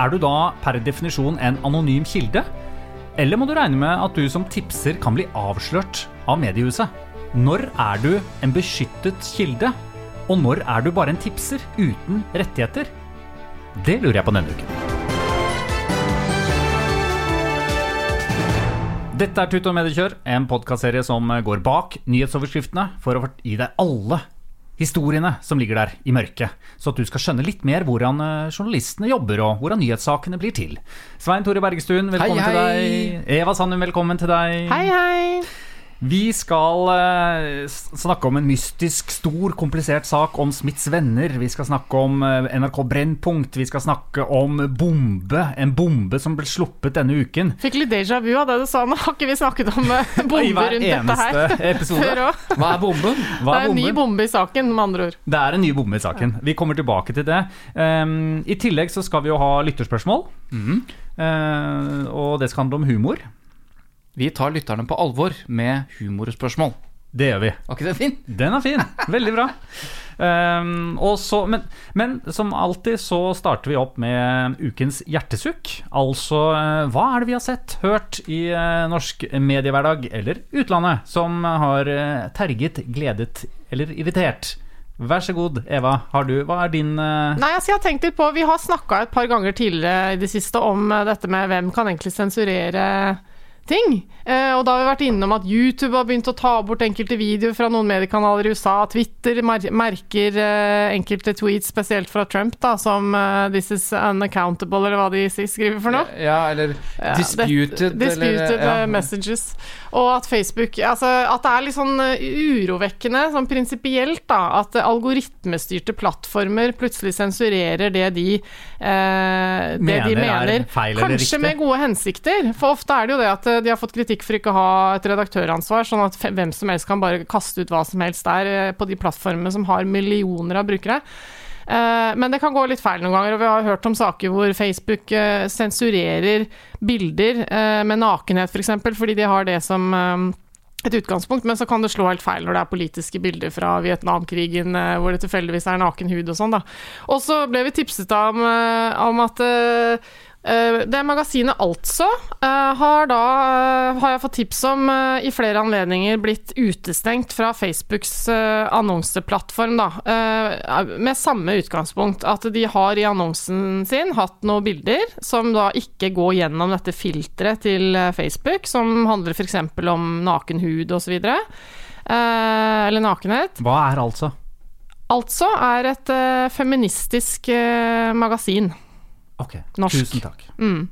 er du da per definisjon en anonym kilde? Eller må du regne med at du som tipser kan bli avslørt av mediehuset? Når er du en beskyttet kilde? Og når er du bare en tipser uten rettigheter? Det lurer jeg på denne uken. Dette er Tut og Mediekjør, en podkastserie som går bak nyhetsoverskriftene for å gi deg alle historiene som ligger der i mørket, så at du skal skjønne litt mer hvordan eh, journalistene jobber og hvordan nyhetssakene blir til. Svein Tore Bergestuen, velkommen Hei, hei. til deg. Eva Sandum, velkommen til deg. Hei, hei. Vi skal uh, snakke om en mystisk, stor, komplisert sak om Smiths venner. Vi skal snakke om uh, NRK Brennpunkt. Vi skal snakke om bombe. En bombe som ble sluppet denne uken. Fikk litt déjà vu av det du sa nå. Har ikke vi snakket om uh, bomber rundt dette her eneste episode. før òg? Hva er bomben? Hva Det er en ny bombe i saken, med andre ord. Det er en ny bombe i saken. Vi kommer tilbake til det. Um, I tillegg så skal vi jo ha lytterspørsmål. Mm. Uh, og det skal handle om humor. Vi tar lytterne på alvor med humorspørsmål. Det gjør vi. Var ikke den fin? Den er fin. Veldig bra. Um, og så, men, men som alltid så starter vi opp med ukens hjertesukk. Altså eh, hva er det vi har sett, hørt i eh, norsk mediehverdag eller utlandet som har eh, terget, gledet eller irritert? Vær så god, Eva. Har du, hva er din uh... Nei, altså jeg har tenkt litt på Vi har snakka et par ganger tidligere i det siste om dette med hvem kan egentlig sensurere ting. Eh, og da har vi vært innom at YouTube har begynt å ta bort enkelte videoer fra noen mediekanaler i USA. Twitter mer merker eh, enkelte tweets, spesielt fra Trump, da, som eh, 'this is unaccountable', eller hva de skriver for noe. Ja, eller Ja, disputed, det, disputed eller ja. messages. Og at Facebook Altså at det er litt sånn urovekkende, sånn prinsipielt, da, at algoritmestyrte plattformer plutselig sensurerer det de eh, det Mener de er mener. Kanskje med gode hensikter. For ofte er det jo det at de har fått kritikk for ikke å ha et redaktøransvar, sånn at hvem som helst kan bare kaste ut hva som helst der eh, på de plattformene som har millioner av brukere. Eh, Men det kan gå litt feil noen ganger, og vi har hørt om saker hvor Facebook eh, sensurerer bilder med nakenhet f.eks., for eksempel, fordi de har det som et utgangspunkt, men så kan det slå helt feil når det er politiske bilder fra Vietnamkrigen hvor det tilfeldigvis er naken hud og sånn, da. Og så ble vi tipset om, om at det magasinet Altså eh, har da, eh, har jeg fått tips om eh, i flere anledninger blitt utestengt fra Facebooks eh, annonseplattform, da. eh, Med samme utgangspunkt, at de har i annonsen sin hatt noen bilder som da ikke går gjennom dette filteret til eh, Facebook, som handler f.eks. om naken hud osv. Eh, eller nakenhet. Hva er altså? Altså er et eh, feministisk eh, magasin. Ok, Norsk. tusen takk. Mm.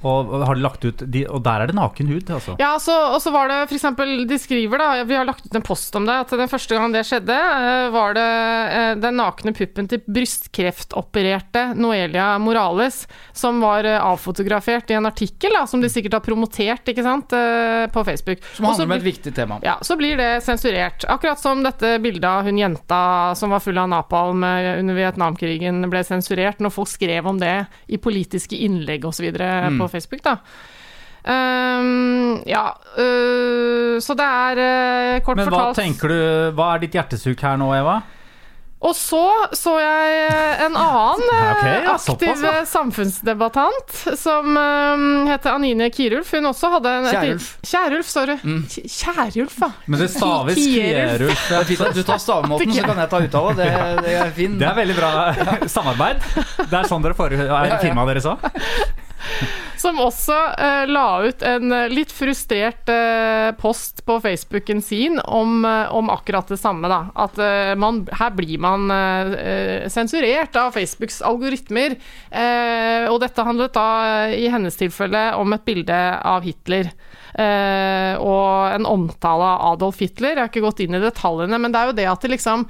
Og, og har de lagt ut de, Og der er det naken hud, altså? Ja, så, og så var det eksempel, de skriver da, vi har lagt ut en post om det, at den første gang det skjedde, eh, var det eh, den nakne puppen til brystkreftopererte Noelia Morales, som var eh, avfotografert i en artikkel da, som de sikkert har promotert, ikke sant, på Facebook. Som handler om et viktig tema. Ja, så blir det sensurert. Akkurat som dette bildet av hun jenta som var full av napalm under Vietnamkrigen ble sensurert når folk skrev om det i politiske innlegg osv. Mm. på Facebook, da. Um, ja, uh, så det er uh, kort Men hva tenker du Hva er ditt hjertesuk her nå, Eva? Og så så jeg en annen okay, ja, aktiv såpass, ja. samfunnsdebattant som um, heter Anine Kirulf. Hun også hadde en Kjærulf. Kjærulf, sorry. Mm. Kjærulf, da. Men det staves. Kierulf. Det er fint at du tar stavemåten, så kan jeg ta uttale. Det, det er fin. Det er veldig bra samarbeid. Det er sånn dere får firmaet deres òg. Som også uh, la ut en eh, litt frustrert uh, post på Facebooken sin om, uh, om akkurat det samme. Da. At man, her blir man sensurert av Facebooks algoritmer. Og dette handlet da i hennes tilfelle om et bilde av Hitler. Og en omtale av Adolf Hitler. Jeg har ikke gått inn i detaljene, men det er jo det at det liksom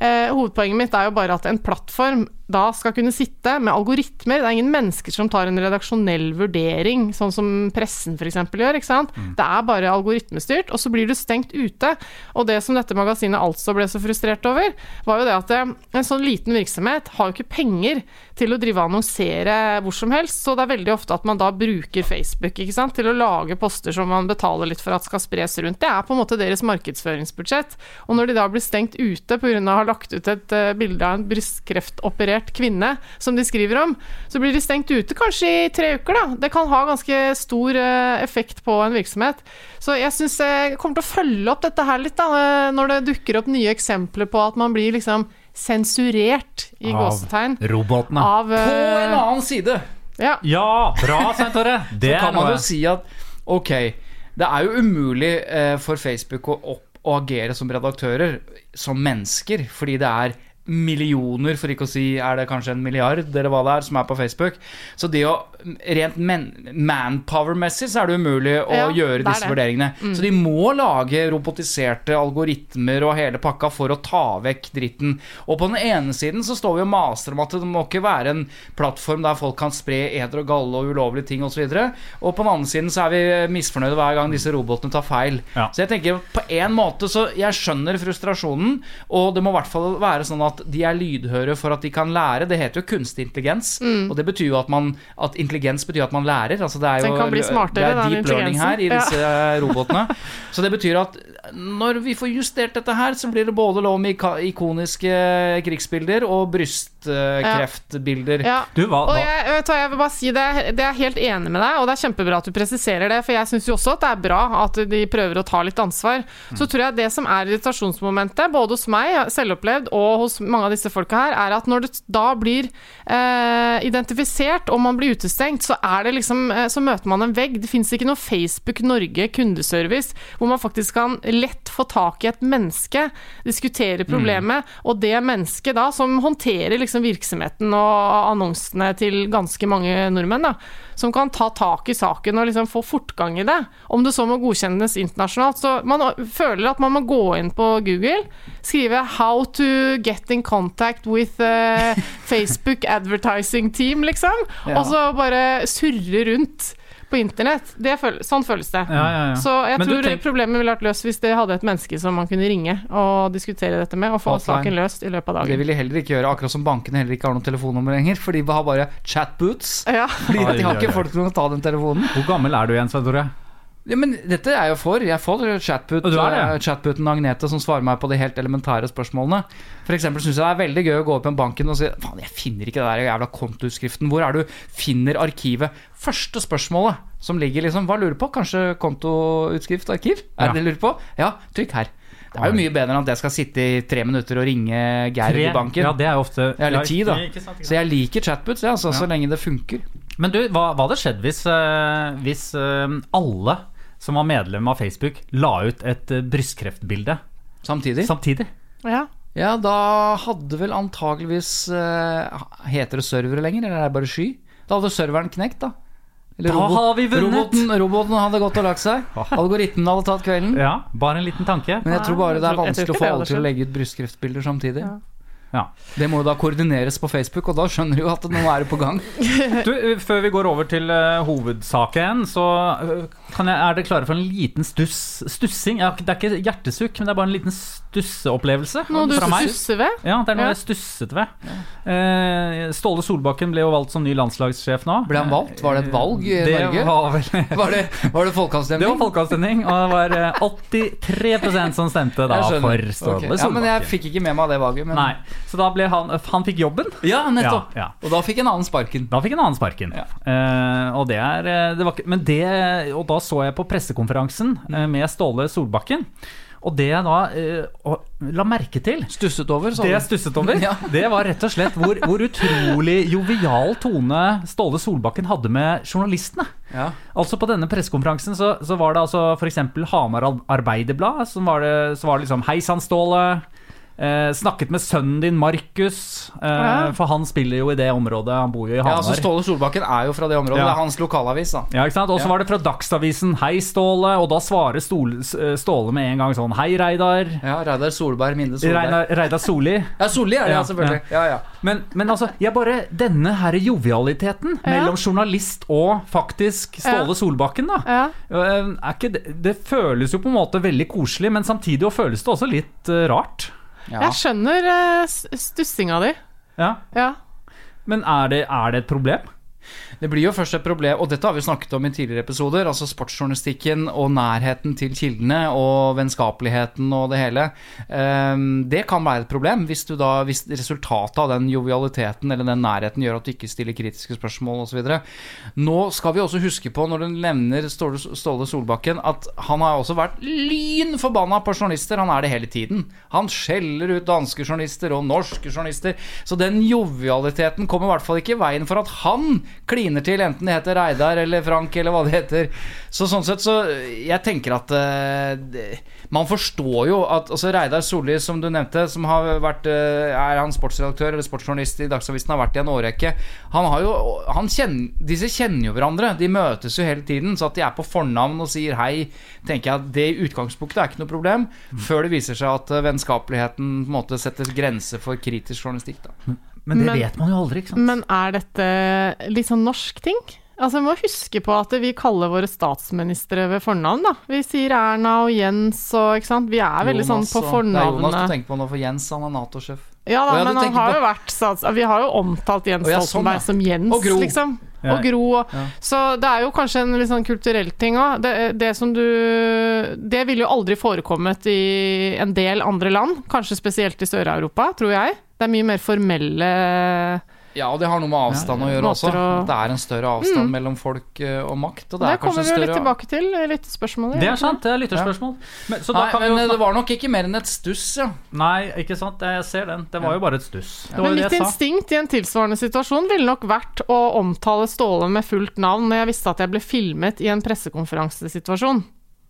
hovedpoenget mitt er jo bare at en plattform da skal kunne sitte med algoritmer. Det er ingen mennesker som tar en redaksjonell vurdering, sånn som pressen f.eks. gjør. ikke sant? Det er bare algoritmestyrt, og så blir du stengt ute. Og det som dette magasinet altså ble så frustrert over, var jo det at eh, en sånn liten virksomhet har jo ikke penger til å drive og annonsere hvor som helst, så det er veldig ofte at man da bruker Facebook ikke sant? til å lage poster som man betaler litt for at skal spres rundt. Det er på en måte deres markedsføringsbudsjett. Og når de da blir stengt ute pga. å ha lagt ut et eh, bilde av en brystkreftoperert kvinne som de skriver om, så blir de stengt ute kanskje i tre uker, da. Det kan ha ganske stor eh, effekt på en virksomhet. Så jeg syns jeg kommer til å følge opp dette her litt, da, eh, når det dukker opp nye eksempler på at man blir liksom sensurert, i Av gåsetegn, Robotene. av På en annen side ja. Ja, bra, Svein Tore. Så kan man jo si at ok, det er jo umulig for Facebook å, opp, å agere som redaktører, som mennesker, fordi det er millioner, for ikke å si er det kanskje en milliard, eller hva det er, som er på Facebook. Så det å Rent men, manpower-messig så er det umulig å Ja, gjøre det disse det. vurderingene. Så de må lage robotiserte algoritmer og hele pakka for å ta vekk dritten. Og på den ene siden så står vi og maser om at det må ikke være en plattform der folk kan spre eder og galle og ulovlige ting osv. Og, så og på den andre siden så er vi misfornøyde hver gang disse robotene tar feil. Ja. Så jeg tenker på en måte så Jeg skjønner frustrasjonen, og det må i hvert fall være sånn at de er lydhøre for at de kan lære. Det heter jo kunstig intelligens, og det betyr jo at man At intelligens betyr at man lærer. Altså det er jo Den kan bli smartere, det er deep learning her i disse disse robotene. Så det betyr at når vi får justert dette her, så blir det både lov med ikoniske krigsbilder og brystkreftbilder. Ja. Du, hva, Og hva jeg, vet du, jeg vil bare si det, det er helt enig med deg, og det er kjempebra at du presiserer det, for jeg syns jo også at det er bra at de prøver å ta litt ansvar. Så tror jeg det som er irritasjonsmomentet, både hos meg, selvopplevd, og hos mange av disse folka her, er at når det da blir eh, identifisert og man blir utestengt, så er det liksom eh, Så møter man en vegg. Det fins ikke noe Facebook Norge kundeservice hvor man faktisk kan lett få tak i et menneske, diskutere problemet, og det mennesket da, som håndterer liksom virksomheten og annonsene til ganske mange nordmenn, da, som kan ta tak i saken og liksom få fortgang i det, om det så må godkjennes internasjonalt. Så man føler at man må gå inn på Google, skrive 'How to get in contact with eh, Facebook advertising team', liksom, Ja. og så bare surre rundt på internett. Det føl sånn føles det. Ja, ja, ja. Så jeg Men tror tenk- problemet ville vært løst hvis det hadde et menneske som man kunne ringe og diskutere dette med, og få Hotline. saken løst i løpet av dagen. Det vil de heller ikke gjøre, akkurat som bankene heller ikke har noe telefonnummer lenger. For de har bare chatboots. Ja. Fordi de har ikke folk til å ta den telefonen. Hvor gammel er du igjen, Svein Tore? Ja, men dette er jeg jo for. Jeg får chatput, det? eh, chatboten Agnete som svarer meg på de helt elementære spørsmålene. Eksempel syns jeg det er veldig gøy å gå opp i banken og si Faen, jeg finner ikke det der jævla kontoutskriften. Hvor er du finner arkivet? Første spørsmålet som ligger liksom Hva lurer du på? Kanskje kontoutskrift, arkiv? Er Ja. det det du lurer på? Ja, trykk her. Det er jo mye bedre enn at jeg skal sitte i tre minutter og ringe Geir i banken. Ja, det er jo ofte Eller ti, da. Ikke sant, ikke sant. Så jeg liker chatputs, ja, altså, så lenge det funker. Men du, hva, hva hadde skjedd hvis, eh, hvis eh, alle som var medlem av Facebook, la ut et uh, brystkreftbilde Samtidig. samtidig? Ja. Ja, da hadde vel antageligvis uh, Heter det servere lenger, eller er det bare sky? Da hadde serveren knekt, da. Eller Da har vi vunnet! Roboten, roboten hadde gått og lagt seg. Algoritmen hadde tatt kvelden. Ja, bare en liten tanke. Men jeg tror bare det er vanskelig å få alle til å legge ut brystkreftbilder samtidig. Ja. Det må jo da koordineres på Facebook, og da skjønner du jo at nå er det på gang. Du, eh, før vi går over til uh, hovedsaken, så kan jeg, er dere klare for en liten stuss, stussing? Ja, det er ikke hjertesukk, men det er bare en liten stusseopplevelse Noe du meg. stusser ved? Ja, det er noe Ja. jeg stusset ved. Eh, Ståle Solbakken ble jo valgt som ny landslagssjef nå. Ble han valgt? Var det et valg i det Norge? Var vel, Var det, var det det var folkeavstemning, og det var eh, 83% som stemte da for Ståle Solbakken. Ja, men jeg fikk ikke med meg det valget. Men Nei, Så da ble han Han fikk jobben. Ja, nettopp. Ja, ja. Og da fikk en annen sparken. Da fikk en annen sparken. Ja. Eh, og det er eh, det var, Men det Og da så jeg på pressekonferansen eh, med Ståle Solbakken. Og det jeg da eh, la merke til Stusset over, det jeg stusset over, Ja. det var rett og slett hvor, hvor utrolig jovial tone Ståle Solbakken hadde med journalistene. Ja. Altså På denne pressekonferansen så, så var det altså f.eks. Hamar Ar- Arbeiderblad. Som var det, så var det liksom Hei sann, Ståle. Eh, snakket med sønnen din, Markus. Eh, Ja. For han spiller jo i det området. Han bor jo i ja, altså Ståle Solbakken er jo fra det området. Ja. Det er hans lokalavis, da. Ja, ikke sant? Og så Ja. var det fra Dagsavisen 'Hei, Ståle', og da svarer Ståle, Ståle med en gang sånn 'Hei, Reidar'. Ja, Reidar Solberg, Minde Solberg. Reidar, Reidar Solli. Ja, Solli er det, ja, Ja, selvfølgelig. Ja, ja. Men, men altså, jeg bare Denne her jovialiteten Ja. mellom journalist og faktisk Ståle Ja. Solbakken, da. Ja. øh, Er ikke det, det føles jo på en måte veldig koselig, men samtidig føles det også litt uh, rart. Ja. Jeg skjønner uh, stussinga di. Ja. Ja. Men er det, er det et problem? Det blir jo først et problem, og dette har vi snakket om i tidligere episoder, altså sportsjournalistikken og nærheten til kildene og vennskapeligheten og det hele. Ehm, Det kan være et problem hvis, da, hvis resultatet av den jovialiteten eller den nærheten gjør at du ikke stiller kritiske spørsmål osv. Nå skal vi også huske på, når du nevner Ståle, Solbakken, at han har også vært lyn forbanna på journalister. Han er det hele tiden. Han skjeller ut danske journalister og norske journalister. Så den jovialiteten kommer i hvert fall ikke i veien for at han kliner til, enten det heter Reidar eller Frank eller hva det heter. Så sånn sett så Jeg tenker at uh, man forstår jo at altså Reidar Solli, som du nevnte, som har vært uh, Er han sportsredaktør eller sportsjournalist i Dagsavisen, har vært i en årrekke. Han har jo han kjenner, Disse kjenner jo hverandre. De møtes jo hele tiden. Så at de er på fornavn og sier hei, tenker jeg at det i utgangspunktet er ikke noe problem. Før det viser seg at eh, vennskapeligheten på en måte setter grenser for kritisk journalistikk. Da. Men det Men- vet man jo aldri, ikke sant? Men er dette litt sånn norsk ting? Altså, Vi må huske på at vi kaller våre statsministre ved fornavn. da. Vi sier Erna og Jens og ikke sant. Vi er veldig sånn på fornavnet. Det er Jonas du tenker på nå, for Jens han er Nato-sjef. Ja da, men han har på- jo vært stats... Vi har jo omtalt Jens Stoltenberg sånn, ja. som Jens, Og Gro. liksom. Ja. Og Gro. og- Ja. Så det er jo kanskje en litt sånn kulturell ting òg. Det, det som du Det ville jo aldri forekommet i en del andre land, kanskje spesielt i Sør-Europa, tror jeg. Det er mye mer formelle Ja, og det har noe med avstand å gjøre også. Å- Det er en større avstand mellom folk eh, og makt. Og det, Det er kommer vi jo litt tilbake til i spørsmål, Det er sant, det er lytterspørsmål. Men, så Nei, men eh, det var nok ikke mer enn et stuss, ja. Nei, ikke sant, jeg ser den. Det var jo bare et stuss. Det var Men mitt det jeg sa. instinkt i en tilsvarende situasjon ville nok vært å omtale Ståle med fullt navn når jeg visste at jeg ble filmet i en pressekonferansesituasjon.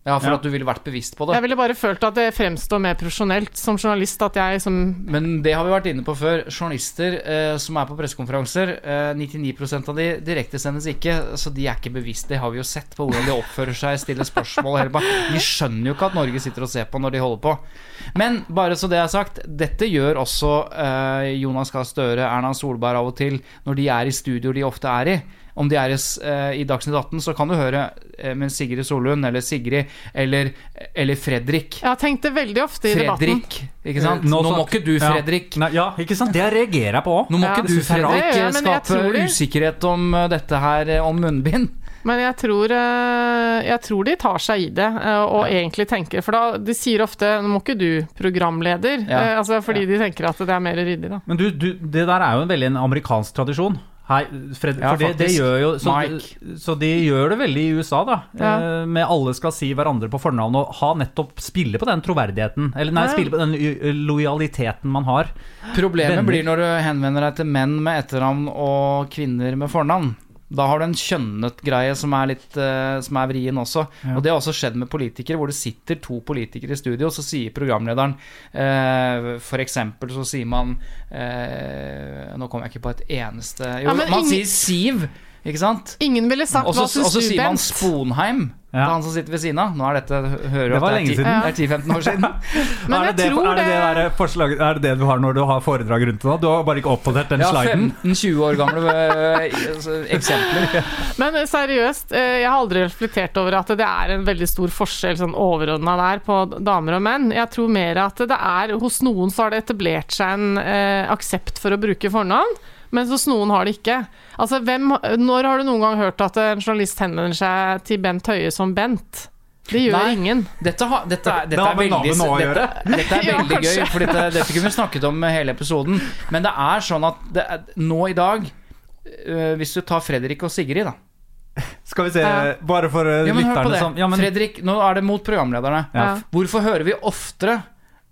Ja, for Ja. at du ville vært bevisst på det. Jeg ville bare følt at det fremstår mer profesjonelt som journalist at jeg som Men det har vi vært inne på før. Journalister eh, som er på pressekonferanser, eh, 99% av de direktesendes ikke, så de er ikke bevisst. Det har vi jo sett på hvordan de oppfører seg, stiller spørsmål. De skjønner jo ikke at Norge sitter og ser på når de holder på. Men bare så det er sagt, dette gjør også eh, Jonas Gahr Støre, Erna Solberg av og til, når de er i studio de ofte er i. Om de er i, eh, i Dagsnytt 18, så kan du høre eh, med Sigrid Solund eller Sigrid eller, eller Fredrik. Jeg har tenkt det veldig ofte i debatten. Fredrik, ikke sant? Nå, Nå, må ikke du, Ja. Fredrik. Nei, ja, ikke sant? Det reagerer jeg på òg. Nå må Ja, ikke du, Fredrik, ja, skape det- usikkerhet om dette her eh, om munnbind. Men jeg tror, eh, jeg tror de tar seg i det, og og egentlig tenker For da, de sier ofte 'nå må ikke du, programleder', Ja. eh, altså fordi de tenker at det er mer ryddig, da. Men du, du, det der er jo en veldig en amerikansk tradisjon. Hei, Fred, Ja, for det, det gjør jo så, så de gjør det veldig i USA, da. Ja. Eh, med alle skal si hverandre på fornavn og ha nettopp spille på den troverdigheten. Eller nei, Ja. spille på den uh, lojaliteten man har. Problemet Venner. blir når du henvender deg til menn med etternavn og kvinner med fornavn. Da har du en kjønnet greie som er litt eh, Som er vrien også. Ja. Og det har også skjedd med politikere, hvor det sitter to politikere i studio, og så sier programlederen eh, eksempel så sier man eh, Nå kommer jeg ikke på et eneste Jo, Ja, man ingen- sier Siv, ikke sant? Ingen ville sagt hva syns og så sier man Sponheim. Det Ja. er han som sitter ved siden av. Nå er dette hører Det var at siden. det er 10-15 år siden. Men er, jeg det det, tror er, det det der er det det du har når du har foredrag rundt det? da? Du har bare ikke oppdatert den Ja, sliden? 15-20 år gamle eh, altså, eksempler. Men eh, seriøst, eh, jeg har aldri reflektert over at det er en veldig stor forskjell sånn overordna der på damer og menn. Jeg tror mer at det er hos noen så har det etablert seg en eh, aksept for å bruke fornavn. Mens hos noen har det ikke. Altså, hvem, når har du noen gang hørt at en journalist henvender seg til Bent Høie som Bent? Det gjør Nei. ingen. Dette, ha, dette, er, dette Det er veldig dette, dette er Ja, veldig gøy, for dette, dette kunne vi snakket om hele episoden. Men det er sånn at det er, nå i dag øh, Hvis du tar Fredrik og Sigrid, da. Skal vi se, Ja. bare for uh, Ja, men lytterne som ja, men, Fredrik, nå er det mot programlederne. Hvorfor hører vi oftere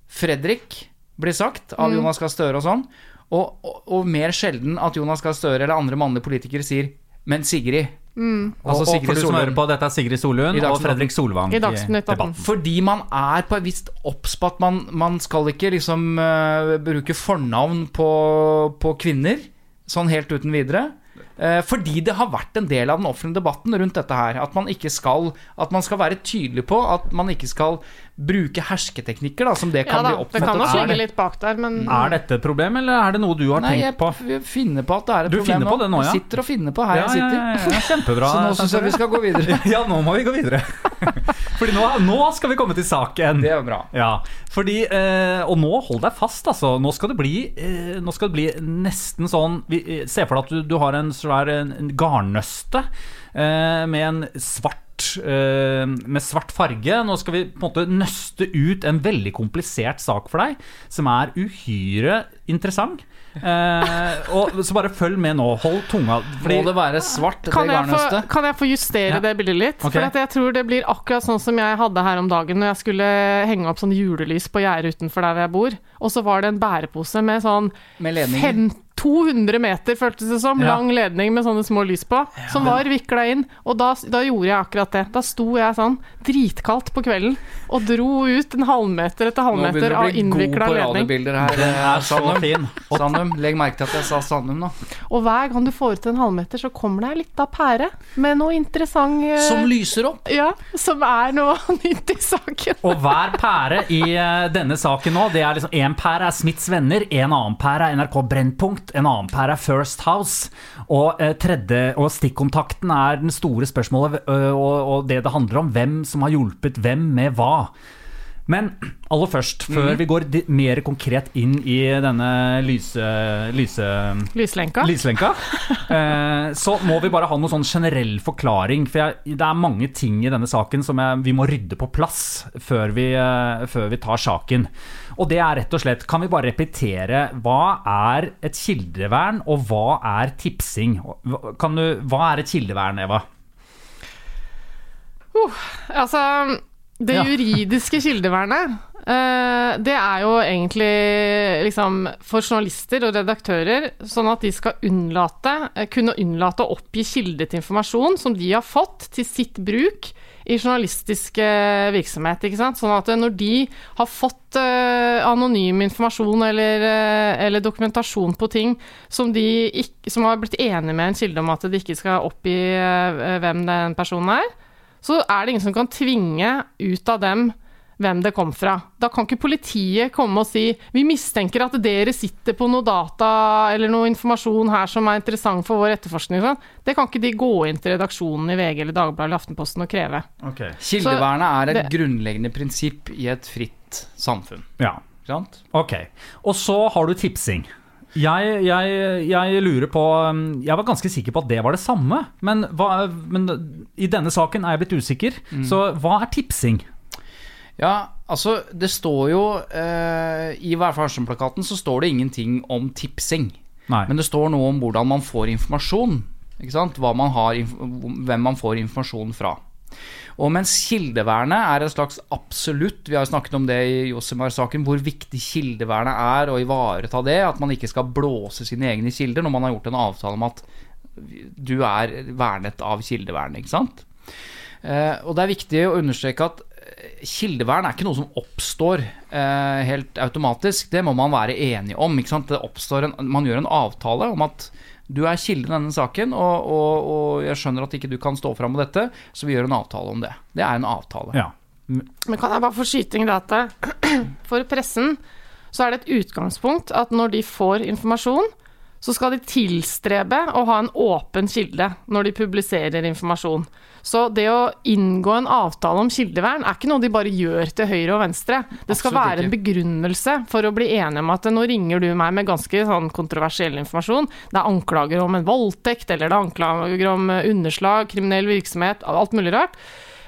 Fredrik bli sagt av Mm. Jonas Gahr Støre og sånn, og, og, og mer sjelden at Jonas Gahr Støre eller andre mannlige politikere sier 'men Sigrid'. Mm. og, Altså og for du som hører på, dette er Sigrid Solund og Fredrik Solvang I Dagsnytt 18. debatten. Fordi man er på et visst obs på at man, man skal ikke liksom uh, bruke fornavn på, på kvinner, sånn helt uten videre. Uh, fordi det har vært en del av den offentlige debatten rundt dette her. At man ikke skal At man skal være tydelig på at man ikke skal bruke hersketeknikker, da, som det Ja kan da, bli det oppfattet kan nok kan ligge det- litt bak der, men Er dette et problem, eller er det noe du har Nei, tenkt på? Nei, jeg finner på at det er et Du problem finner på det nå, ja? Jeg sitter og finner på her Ja, jeg sitter. ja, ja, ja, kjempebra. Så nå syns jeg vi skal gå videre. Ja, nå må vi gå videre. Fordi nå, nå skal vi komme til saken. Det er bra. Ja, fordi, eh, og nå hold deg fast, altså. Nå skal det bli, eh, nå skal det bli nesten sånn vi, eh, Se for deg at du, du har en svær en, en garnnøste med en svart eh, med svart farge. Nå skal vi på en måte nøste ut en veldig komplisert sak for deg, som er uhyre interessant. Eh, og Så bare følg med nå. Hold tunga Må det være svart, det kan jeg, få, kan jeg få justere Ja. det bildet litt? Okay. For at jeg tror det blir akkurat sånn som jeg hadde her om dagen når jeg skulle henge opp sånn julelys på gjerdet utenfor der hvor jeg bor. Og så var det en bærepose med sånn Med ledninger. fem, 200 meter, føltes det som, Ja. lang ledning med sånne små lys på, som var vikla inn. Og da, da gjorde jeg akkurat det. Da sto jeg sånn, dritkaldt på kvelden, og dro ut en halvmeter etter halvmeter av innvikla ledning. Nå begynner av du å bli god på ledning. radiobilder her, det eh, er så Sandum. Sandum. Legg merke til at jeg sa Sandum nå. Og hver gang du får ut en halvmeter, så kommer det ei lita pære med noe interessant uh, Som lyser opp. Ja, som er noe nytt i saken. Og hver pære i uh, denne saken nå, det er liksom En pære er Smiths venner, en annen pære er NRK Brennpunkt, en annen pære er First House, og eh, tredje og stikkontakten er den store spørsmålet, og, og det det handler om, hvem som har hjulpet hvem med hva. Men aller først, før vi går mer konkret inn i denne lyse... lyse Lyslenka. Lyslenka. Eh, så må vi bare ha noen sånn generell forklaring. For jeg, det er mange ting i denne saken som jeg, vi må rydde på plass før vi, eh, før vi tar saken. Og det er rett og slett Kan vi bare repetere hva er et kildevern, og hva er tipsing? Du, hva er et kildevern, Eva? Altså, det Ja. juridiske kildevernet, eh, det er jo egentlig liksom for journalister og redaktører, sånn at de skal unnlate, eh, kunne unnlate å oppgi kilde til informasjon som de har fått til sitt bruk i journalistisk eh, virksomhet. ikke sant? Sånn at eh, når de har fått eh, anonym informasjon eller, eller dokumentasjon på ting som de ikke, som har blitt enige med en kilde om at de ikke skal oppgi hvem den personen er, så er det ingen som kan tvinge ut av dem hvem det kom fra. Da kan ikke politiet komme og si vi mistenker at dere sitter på noe data eller noe informasjon her som er interessant for vår etterforskning. Sånn. Det kan ikke de gå inn til redaksjonen i VG eller Dagbladet eller Aftenposten og kreve. Kildevernet er et det- grunnleggende prinsipp i et fritt samfunn. Ja, sant? ok. Og så har du tipsing. Jeg, jeg, jeg lurer på um, Jeg var ganske sikker på at det var det samme, men, hva, men i denne saken er jeg blitt usikker. Så hva er tipsing? Ja, altså, det står jo eh, I Vær varsom-plakaten så står det ingenting om tipsing. Nei. Men det står noe om hvordan man får informasjon. Ikke sant? Man har, hvem man får informasjon fra. Og mens kildevernet er et slags absolutt Vi har snakket om det i Josimar-saken, hvor viktig kildevernet er å ivareta det. At man ikke skal blåse sine egne kilder når man har gjort en avtale om at du er vernet av kildevernet. Ikke sant? Eh, og det er viktig å understreke at kildevern er ikke noe som oppstår eh, helt automatisk. Det må man være enig om. Ikke sant? Det en, man gjør en avtale om at du er kilden i denne saken, og, og, og jeg skjønner at ikke du kan stå fram med dette, så vi gjør en avtale om det. Det er en avtale. Ja. Men kan jeg bare få skyte inn at for pressen så er det et utgangspunkt at når de får informasjon, så skal de tilstrebe å ha en åpen kilde når de publiserer informasjon. Så det å inngå en avtale om kildevern er ikke noe de bare gjør til høyre og venstre. Det skal Absolutt være en begrunnelse for å bli enige om at nå ringer du meg med ganske sånn kontroversiell informasjon. Det er anklager om en voldtekt, eller det er anklager om underslag, kriminell virksomhet, alt mulig rart.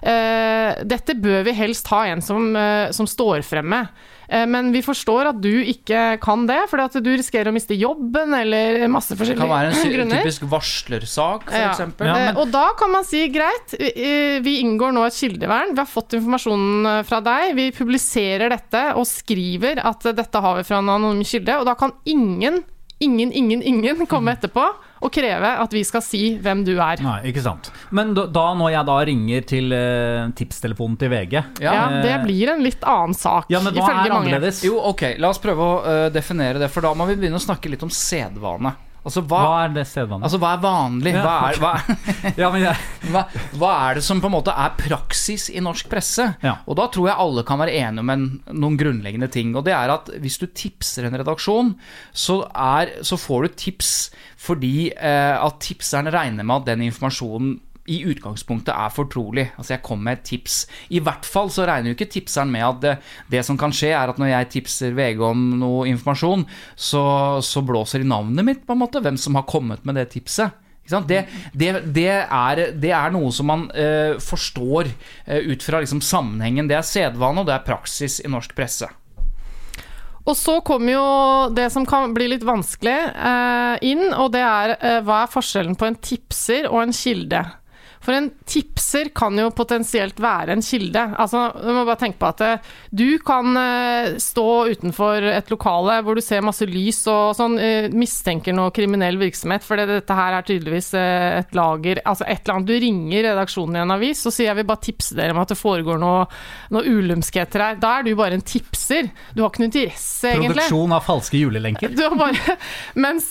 Eh, dette bør vi helst ha en som, eh, som står frem med. Eh, Men vi forstår at du ikke kan det, fordi at du risikerer å miste jobben eller masse forskjellige grunner. Det kan være en typisk varslersak, f.eks. Ja. eksempel. Ja, Og da kan man si greit, vi vi inngår nå et kildevern. Vi har fått informasjonen fra deg. Vi publiserer dette og skriver at dette har vi fra en anonym kilde. Og da kan ingen, ingen, ingen, ingen komme etterpå og kreve at vi skal si hvem du er. Nei, ikke sant. Men da, da når jeg da ringer til eh, tipstelefonen til VG Ja. Ja, eh, Det blir en litt annen sak, Ja, men hva ifølge er mange. annerledes? Jo, ok, la oss prøve å øh, definere det, for da må vi begynne å snakke litt om sedvane. Altså, hva, Hva er det sedvanlig? altså, hva er vanlig? Ja, Hva er, hva, ja, men jeg, hva er det som på en måte er praksis i norsk presse? Ja. Og da tror jeg alle kan være enige om en, noen grunnleggende ting. Og det er at hvis du tipser en redaksjon, så, er, så får du tips fordi eh, at tipseren regner med at den informasjonen i utgangspunktet er fortrolig. Altså jeg kom med et tips. I hvert fall så regner jo ikke tipseren med at det, det som kan skje, er at når jeg tipser VG om noe informasjon, så, så blåser de navnet mitt, på en måte. Hvem som har kommet med det tipset. Det, det, det, er, det er noe som man uh, forstår uh, ut fra liksom, sammenhengen. Det er sedvane, og det er praksis i norsk presse. Og så kommer jo det som kan bli litt vanskelig eh, inn, og det er hva er forskjellen på en tipser og en kilde? For en tipser kan jo potensielt være en kilde. Altså, du må bare tenke på at eh, du kan eh, stå utenfor et lokale hvor du ser masse lys og sånn, eh, mistenker noe kriminell virksomhet, for dette her er tydeligvis et lager Altså et eller annet. Du ringer redaksjonen i en avis og sier jeg vil bare tipse dere om at det foregår noe, noe ulumskheter her. Da er du bare en tipser. Du har ikke noe interesse, egentlig. produksjon av falske julelenker. Du har bare, mens,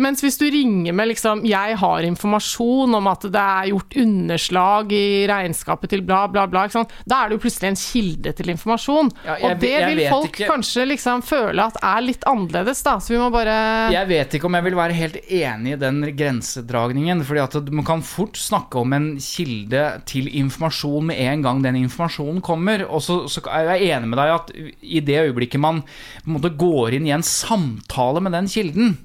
mens hvis du ringer med liksom 'jeg har informasjon om at det er gjort underslag i regnskapet til bla, bla, bla', da er det jo plutselig en kilde til informasjon. Ja, jeg og det vil folk ikke- kanskje liksom føle at er litt annerledes, da. Så vi må bare Jeg vet ikke om jeg vil være helt enig i den grensedragningen. fordi at Man kan fort snakke om en kilde til informasjon med en gang den informasjonen kommer. Og så, så er jeg enig med deg at i det øyeblikket man på en måte går inn i en samtale med den kilden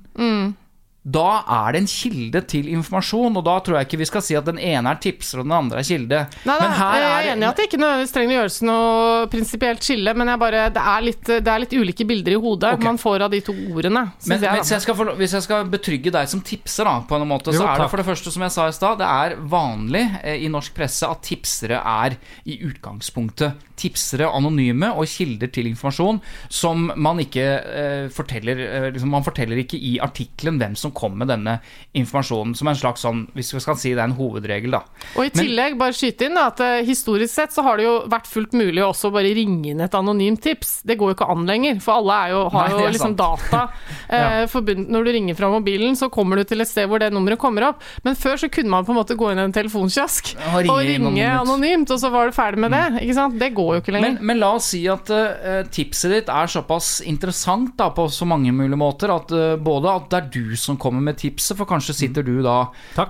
da er det en kilde til informasjon, og da tror jeg ikke vi skal si at den ene er tipser og den andre er kilde. Nei, Men nei, her jeg er er- enig i at det ikke nødvendigvis trenger å gjøres noe prinsipielt skille, men jeg bare, det, er litt, det er litt ulike bilder i hodet okay. man får av de to ordene. Men, jeg, hvis, jeg skal, få hvis jeg skal betrygge deg som tipser, da, på en måte, Jo, så er det for det første, som jeg sa i stad, det er vanlig eh, i norsk presse at tipsere er i utgangspunktet tipsere anonyme og kilder til informasjon som man ikke eh, forteller eh, liksom, Man forteller ikke i artikkelen hvem som kom med denne informasjonen, som en slags sånn Hvis vi skal si det er en hovedregel, da. Og i Men- tillegg, bare skyte inn da, at eh, historisk sett så har det jo vært fullt mulig å også bare ringe inn et anonymt tips. Det går jo ikke an lenger, for alle er jo, har Nei, jo liksom sant. data eh, forbundet Når du ringer fra mobilen, så kommer du til et sted hvor det nummeret kommer opp. Men før så kunne man på en måte gå inn i en telefonkiosk Og ringe og ringe anonymt. Mm. anonymt, og så var du ferdig med det. Ikke sant? Det går jo ikke lenger. Men, men la oss si at uh, tipset ditt er såpass interessant da, på så mange mulige måter at uh, både at det er du som kommer med tipset, for kanskje sitter du da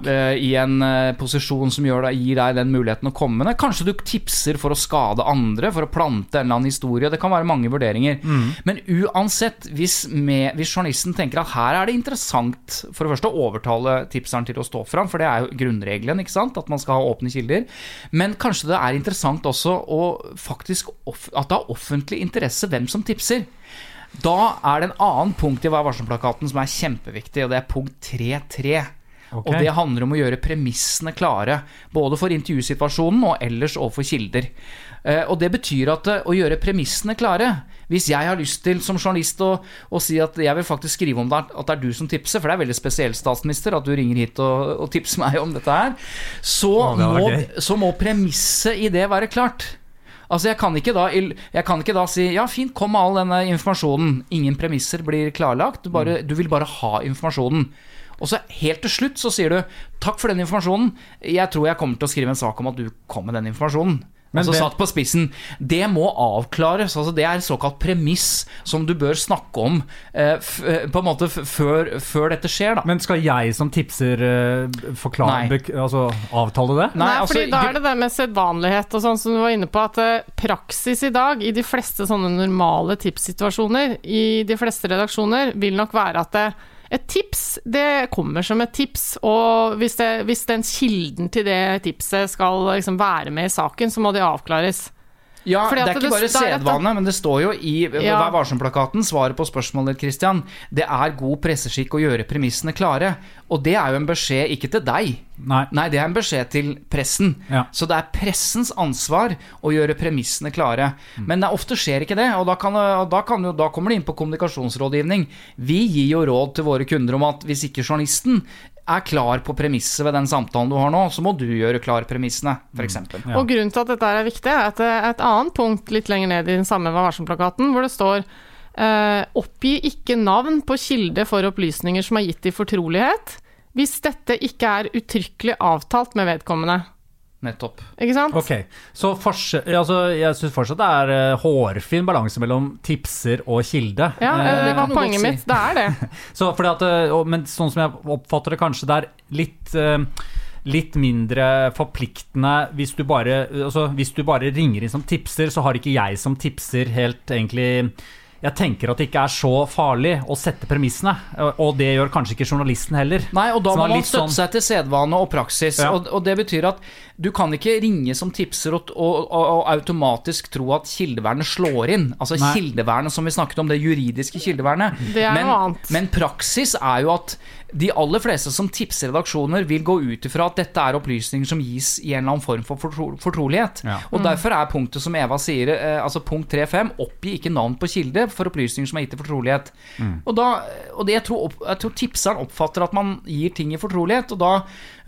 eh, i en posisjon som gjør deg, gir deg den muligheten å komme med det. Kanskje du tipser for å skade andre, for å plante en eller annen historie. Det kan være mange vurderinger. Men uansett, hvis, med, hvis journalisten tenker at her er det interessant for det første å overtale tipseren til å stå fram, for det er jo grunnregelen, ikke sant? at man skal ha åpne kilder. Men kanskje det er interessant også å faktisk at det har offentlig interesse hvem som tipser. Da er det en annen punkt i Vær varsom-plakaten som er kjempeviktig, og det er punkt 3.3. Okay. Og det handler om å gjøre premissene klare, både for intervjusituasjonen og ellers overfor kilder. Eh, Og det betyr at eh, å gjøre premissene klare Hvis jeg har lyst til som journalist å, å si at jeg vil faktisk skrive om det, at det er du som tipser, for det er veldig spesielt, statsminister, at du ringer hit og, og tipser meg om dette her, så, det må, så må premisset i det være klart. Altså jeg kan, da, jeg kan ikke da si ja fint, kom med all denne informasjonen. Ingen premisser blir klarlagt. Du, bare, du vil bare ha informasjonen. Og så helt til slutt så sier du takk for den informasjonen. Jeg tror jeg kommer til å skrive en sak om at du kom med den informasjonen. Men altså det- satt på spissen. Det må avklares. altså Det er såkalt premiss som du bør snakke om eh, f eh, på en måte f før, før dette skjer. da Men skal jeg som tipser eh, forklare, altså, avtale det? Nei, altså, fordi da er det det med sedvanlighet og sånn som du var inne på, at eh, praksis i dag i de fleste sånne normale tipssituasjoner i de fleste redaksjoner vil nok være at det, Et tips, det kommer som et tips, og hvis, det, hvis den kilden til det tipset skal liksom være med i saken, så må det avklares. Ja, Fordi det er ikke det- bare sedvane, men det står jo i Ja. Vær varsom-plakaten, svaret på spørsmålet ditt, Christian. Det er god presseskikk å gjøre premissene klare. Og det er jo en beskjed ikke til deg. Nei. Nei, det er en beskjed til pressen. Ja. Så det er pressens ansvar å gjøre premissene klare. Mm. Men det ofte skjer ikke det, og da, kan, og da, kan jo, da kommer det inn på kommunikasjonsrådgivning. Vi gir jo råd til våre kunder om at hvis ikke journalisten er klar på premisset ved den samtalen du har nå, så må du gjøre klar premissene, f.eks. Mm. Ja. Og grunnen til at dette er viktig, er at det er et annet punkt litt lenger ned i den samme Vær varsom-plakaten, hvor det står eh, Oppgi ikke navn på kilde for opplysninger som er gitt i fortrolighet, hvis dette ikke er uttrykkelig avtalt med vedkommende. Nettopp. Ikke sant? Ok, så altså, jeg syns fortsatt det er uh, hårfin balanse mellom tipser og kilde. Ja, Eh, det var godt poenget si. mitt. Det er det. Så fordi at, eh, og- men sånn som jeg oppfatter det, kanskje det er litt uh, Litt mindre forpliktende hvis du bare altså, Hvis du bare ringer inn som tipser, så har ikke jeg som tipser helt egentlig Jeg tenker at det ikke er så farlig å sette premissene, og- det gjør kanskje ikke journalisten heller. Nei, og da må man støtte sånn- seg til sedvane og praksis. Ja. Og, og det betyr at du kan ikke ringe som tipser og, og, og, automatisk tro at kildevernet slår inn. Altså Nei. kildevernet som vi snakket om, det juridiske kildevernet. Det men, men praksis er jo at de aller fleste som tipser redaksjoner, vil gå ut ifra at dette er opplysninger som gis i en eller annen form for fortro fortrolighet. Ja. Og derfor er punktet som Eva sier, eh, altså punkt 3.5, oppgi ikke navn på kilde for opplysninger som er gitt i fortrolighet. Og, da, og det, jeg, tror, jeg tror tipseren oppfatter at man gir ting i fortrolighet, og da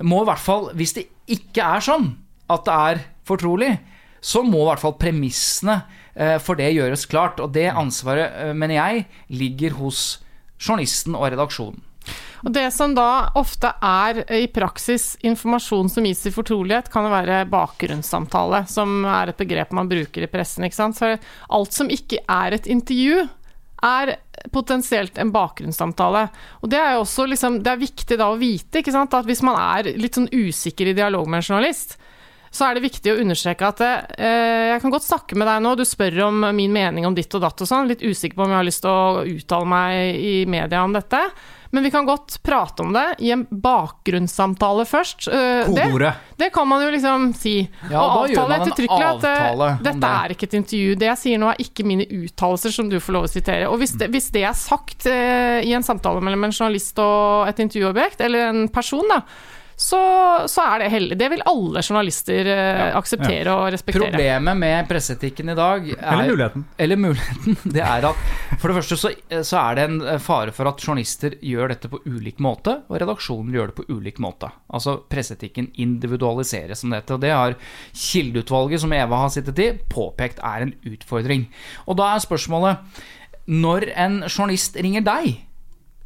må i hvert fall, hvis det ikke er sånn at det er fortrolig, så må i hvert fall premissene eh, for det gjøres klart. Og det ansvaret, eh, mener jeg, ligger hos journalisten og redaksjonen. Og det som da ofte er i praksis informasjon som gis i fortrolighet, kan jo være bakgrunnssamtale, som er et begrep man bruker i pressen. ikke sant? For alt som ikke er et intervju, er potensielt en bakgrunnssamtale. Og det er jo også liksom, det er viktig da å vite ikke sant? at hvis man er litt sånn usikker i dialog med en journalist, så er det viktig å understreke at eh, jeg kan godt snakke med deg nå, du spør om min mening om ditt og datt og sånn, litt usikker på om jeg har lyst til å uttale meg i media om dette, men vi kan godt prate om det i en bakgrunnssamtale først. Eh, det, det kan man jo liksom si. Ja, og avtale ettertrykkelig at eh, dette det. er ikke et intervju. Det jeg sier nå er ikke mine uttalelser som du får lov å sitere. Og hvis det, hvis det er sagt eh, i en samtale mellom en journalist og et intervjuobjekt, eller en person, da, så, så er det heldig. Det vil alle journalister ja. akseptere og respektere. Problemet med presseetikken i dag er, Eller muligheten. Eller muligheten, det er at for det første så, så er det en eh, fare for at journalister gjør dette på ulik måte, og redaksjonen gjør det på ulik måte. Altså presseetikken individualiseres, som det heter. Og det har Kildeutvalget, som Eva har sittet i, påpekt er en utfordring. Og da er spørsmålet Når en journalist ringer deg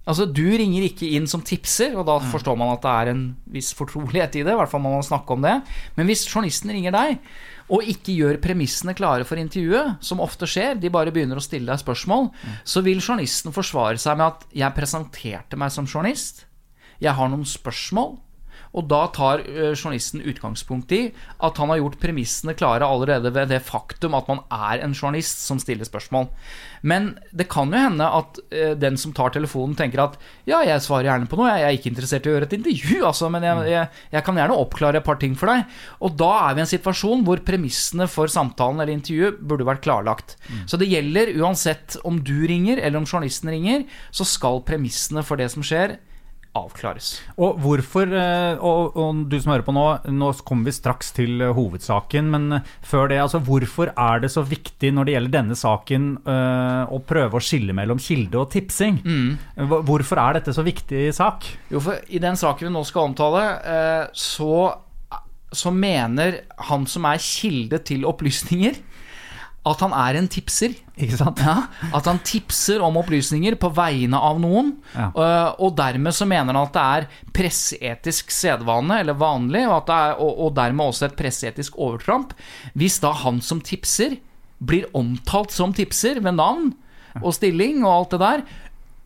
Altså, Du ringer ikke inn som tipser, og da forstår man at det er en viss fortrolighet i det. I hvert fall må man snakke om det. Men hvis journalisten ringer deg, og ikke gjør premissene klare for intervjuet, som ofte skjer, de bare begynner å stille deg spørsmål, så vil journalisten forsvare seg med at 'jeg presenterte meg som journalist', 'jeg har noen spørsmål'. Og da tar journalisten utgangspunkt i at han har gjort premissene klare allerede ved det faktum at man er en journalist som stiller spørsmål. Men det kan jo hende at den som tar telefonen, tenker at ja, jeg svarer gjerne på noe, jeg er ikke interessert i å gjøre et intervju, altså, men jeg, jeg, jeg kan gjerne oppklare et par ting for deg. Og da er vi i en situasjon hvor premissene for samtalen eller intervjuet burde vært klarlagt. Så det gjelder uansett om du ringer eller om journalisten ringer, så skal premissene for det som skjer, avklares. Og hvorfor, eh, og, og du som hører på nå, nå kommer vi straks til eh, hovedsaken, men eh, før det, altså hvorfor er det så viktig når det gjelder denne saken å prøve å skille mellom kilde og tipsing? Mm. Hvorfor er dette så viktig sak? Jo, for i den saken vi nå skal omtale, så, så mener han som er kilde til opplysninger, at han er en tipser. Ikke sant? Ja, at han tipser om opplysninger på vegne av noen. Ja. øh, Og dermed så mener han at det er presseetisk sedvane, eller vanlig, og, at det er, og, og dermed også et presseetisk overtramp, hvis da han som tipser blir omtalt som tipser ved navn og stilling og alt det der,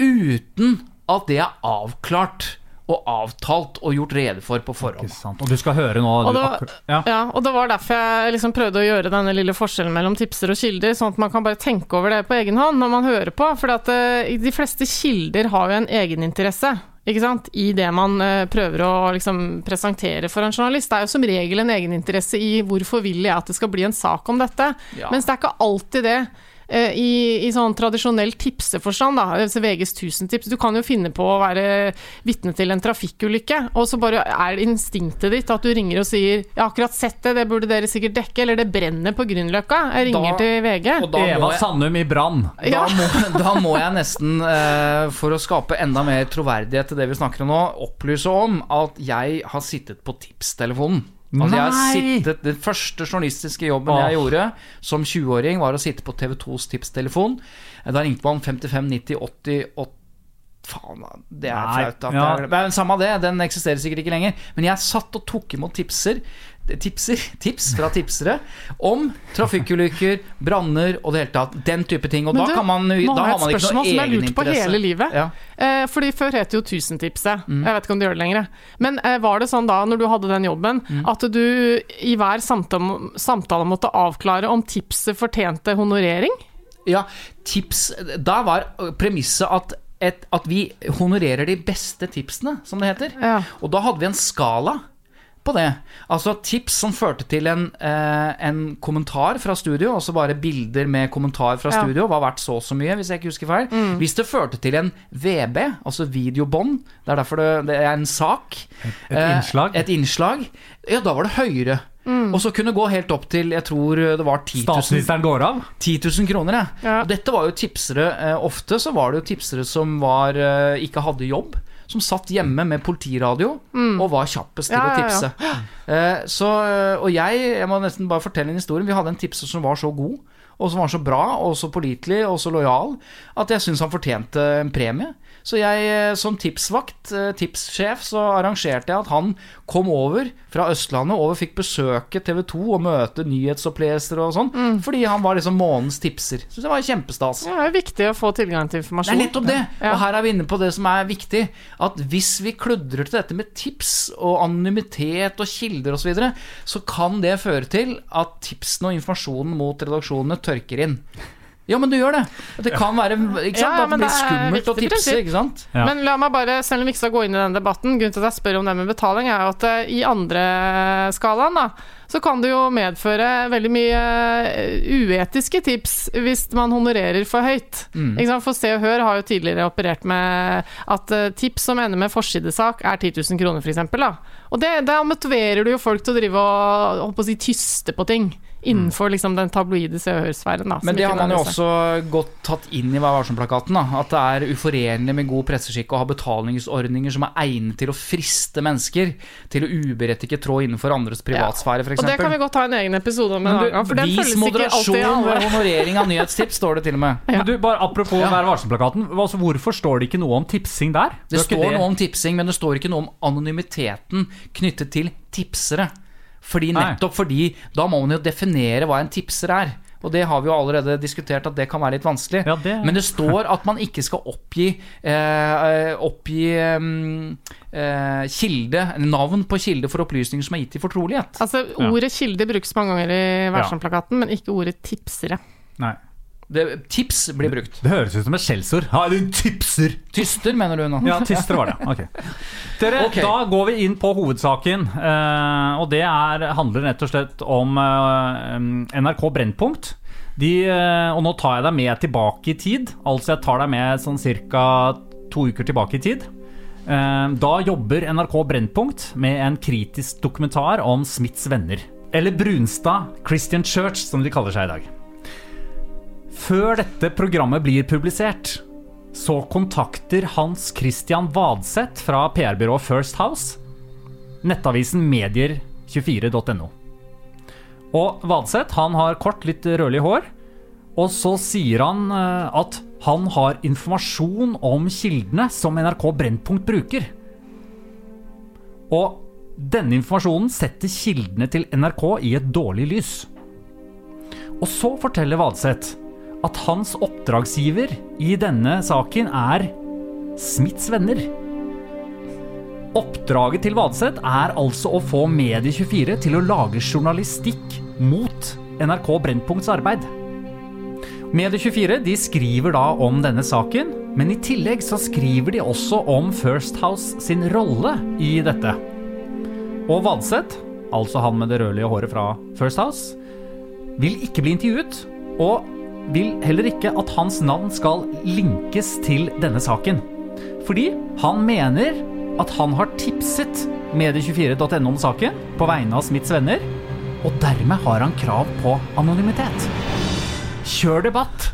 uten at det er avklart og avtalt og gjort rede for på forhånd. Og du skal høre nå Og det, var, ja. ja, og det var derfor jeg liksom prøvde å gjøre denne lille forskjellen mellom tipser og kilder, sånn at man kan bare tenke over det på egen hånd når man hører på. For at, eh, de fleste kilder har jo en egeninteresse. Ikke sant? I det man eh, prøver å liksom, presentere for en journalist. Det er jo som regel en egeninteresse i hvorfor vil jeg at det skal bli en sak om dette. Ja. Mens det er ikke alltid det. Eh, I, I sånn tradisjonell tipseforstand, da, altså VGs 1000-tips. Du kan jo finne på å være vitne til en trafikkulykke, og så bare er det instinktet ditt at du ringer og sier 'Jeg har akkurat sett det, det burde dere sikkert dekke', eller 'Det brenner på Grünerløkka'. Jeg ringer Da- til VG. Og da må Eva jeg, Sandum i brann. Ja. da, da må jeg nesten, eh, for å skape enda mer troverdighet til det vi snakker om nå, opplyse om at jeg har sittet på tipstelefonen. Altså jeg har sittet, Den første journalistiske jobben Åh. jeg gjorde som 20-åring, var å sitte på TV2s tipstelefon. Da ringte man 55 90 80 80 Faen, det er Nei, flaut. ja. Men samme det, den eksisterer sikkert ikke lenger. Men jeg satt og tok imot tipser Tipser, tips fra tipsere om trafikkulykker, branner og det hele tatt. Den type ting. Og Men da, du, kan man, nå da har jeg har jeg et spørsmål som jeg har lurt på hele livet. Ja. Eh, fordi før het det jo Tusentipset. Mm. Jeg vet ikke om de gjør det lenger. Men eh, var det sånn da, når du hadde den jobben, Mm. at du i hver samtale, samtale måtte avklare om tipset fortjente honorering? Ja, tips Da var premisset at, et, at vi honorerer de beste tipsene, som det heter. Ja. Og da hadde vi en skala på det. Altså tips som førte til en, eh, en kommentar fra studio, altså bare bilder med kommentar fra Ja. Mm. studio, var verdt så og så mye, hvis jeg ikke husker feil. Hvis det førte til en VB, altså videobånd, det er derfor det, det er en sak Et et, innslag. Et innslag. Ja, da var det høyere. Mm. Og så kunne det gå helt opp til, jeg tror det var 10 000 Statsministeren går av. 10 000 kroner, ja. Ja. Og dette var jo tipsere eh, Ofte så var det jo tipsere som var, eh, ikke hadde jobb. Som satt hjemme med politiradio og var kjappest til Mm. Ja, å ja, ja. tipse. Eh, så, eh, og jeg, jeg må nesten bare fortelle en historie. Vi hadde en tipser som var så god, og som var så bra, og så pålitelig og så lojal, at jeg syns han fortjente en premie. Så jeg, eh, som tipsvakt, eh, tipssjef, så arrangerte jeg at han kom over fra Østlandet og fikk besøke TV 2 og møte nyhetsoppleser og sånn, Mm. fordi han var liksom månens tipser. Syns det var kjempestas. Ja, det er viktig å få tilgang til informasjon. Det er nettopp det! Ja. Og her er vi inne på det som er viktig. At hvis vi kludrer til dette med tips og anonymitet og kilder osv., så, videre, så kan det føre til at tipsene og informasjonen mot redaksjonene tørker inn. Ja, men du gjør det. Det kan være ikke sant? Ja, ja, At det blir det skummelt å tipse, ikke sant? Ja. Men la meg bare, selv om vi ikke skal gå inn i den debatten, grunnen til at jeg spør om det med betaling, er jo at eh, i andre skalaen, da, så kan det jo medføre veldig mye eh, uetiske tips hvis man honorerer for høyt. Mm. Ikke sant? For Se og Hør har jo tidligere operert med at eh, tips som ender med forsidesak, er 10 000 kroner, f.eks. Og det, da motiverer du jo folk til å drive og holdt på å si, tyste på ting. Innenfor liksom den tabloide Se og Hør-sfæren. Men det har man jo også godt tatt inn i Vær varsom-plakaten. At det er uforenlig med god presseskikk å ha betalingsordninger som er egnet til å friste mennesker til å uberettiget trå innenfor andres privatsfære, f.eks. Og det kan vi godt ha en egen episode om en annen gang, for den Vis ikke alltid moderasjon alle. ved honorering av nyhetstips, står det til og med. Ja. Men du, bare Apropos Ja. Vær varsom-plakaten. Altså, hvorfor står det ikke noe om tipsing der? Det det står står noe om tipsing, men det står ikke noe om anonymiteten knyttet til tipsere. Fordi Nei. Nettopp fordi da må man jo definere hva en tipser er. Og det har vi jo allerede diskutert at det kan være litt vanskelig. Ja, det- Men det står at man ikke skal oppgi, eh, oppgi mm, eh, kilde, navn på kilde for opplysninger som er gitt i fortrolighet. Altså, Ja. Ordet kilde brukes mange ganger i Værsom-plakaten, men ikke ordet tipsere. Nei. Det, tips blir brukt. Det høres ut som et skjellsord. Ha, du tipser! Tyster, mener du nå? Ja, tyster var det. Ok. Dere, okay. Da går vi inn på hovedsaken. eh, og det er, handler rett og slett om eh, NRK Brennpunkt. De, eh, og nå tar jeg deg med tilbake i tid. Altså jeg tar deg med sånn ca. to uker tilbake i tid. Da jobber NRK Brennpunkt med en kritisk dokumentar om Smiths venner. Eller Brunstad Christian Church, som de kaller seg i dag. Før dette programmet blir publisert, så kontakter Hans Christian Vadseth fra PR-byrået First House nettavisen medier24.no. Og Vadseth han har kort, litt rødlig hår, og så sier han eh, at han har informasjon om kildene som NRK Brennpunkt bruker. Og denne informasjonen setter kildene til NRK i et dårlig lys. Og så forteller Vadseth at hans oppdragsgiver i denne saken er Smiths venner. Oppdraget til Vadseth er altså å få Medie24 til å lage journalistikk mot NRK Brennpunkts arbeid. Medie24 de skriver da om denne saken, men i tillegg så skriver de også om First House sin rolle i dette. Og Vadseth, altså han med det rødlige håret fra First House, vil ikke bli intervjuet, og vil heller ikke at hans navn skal linkes til denne saken. Fordi han mener at han har tipset medie24.no om saken på vegne av Smiths venner, og dermed har han krav på anonymitet. Kjør debatt!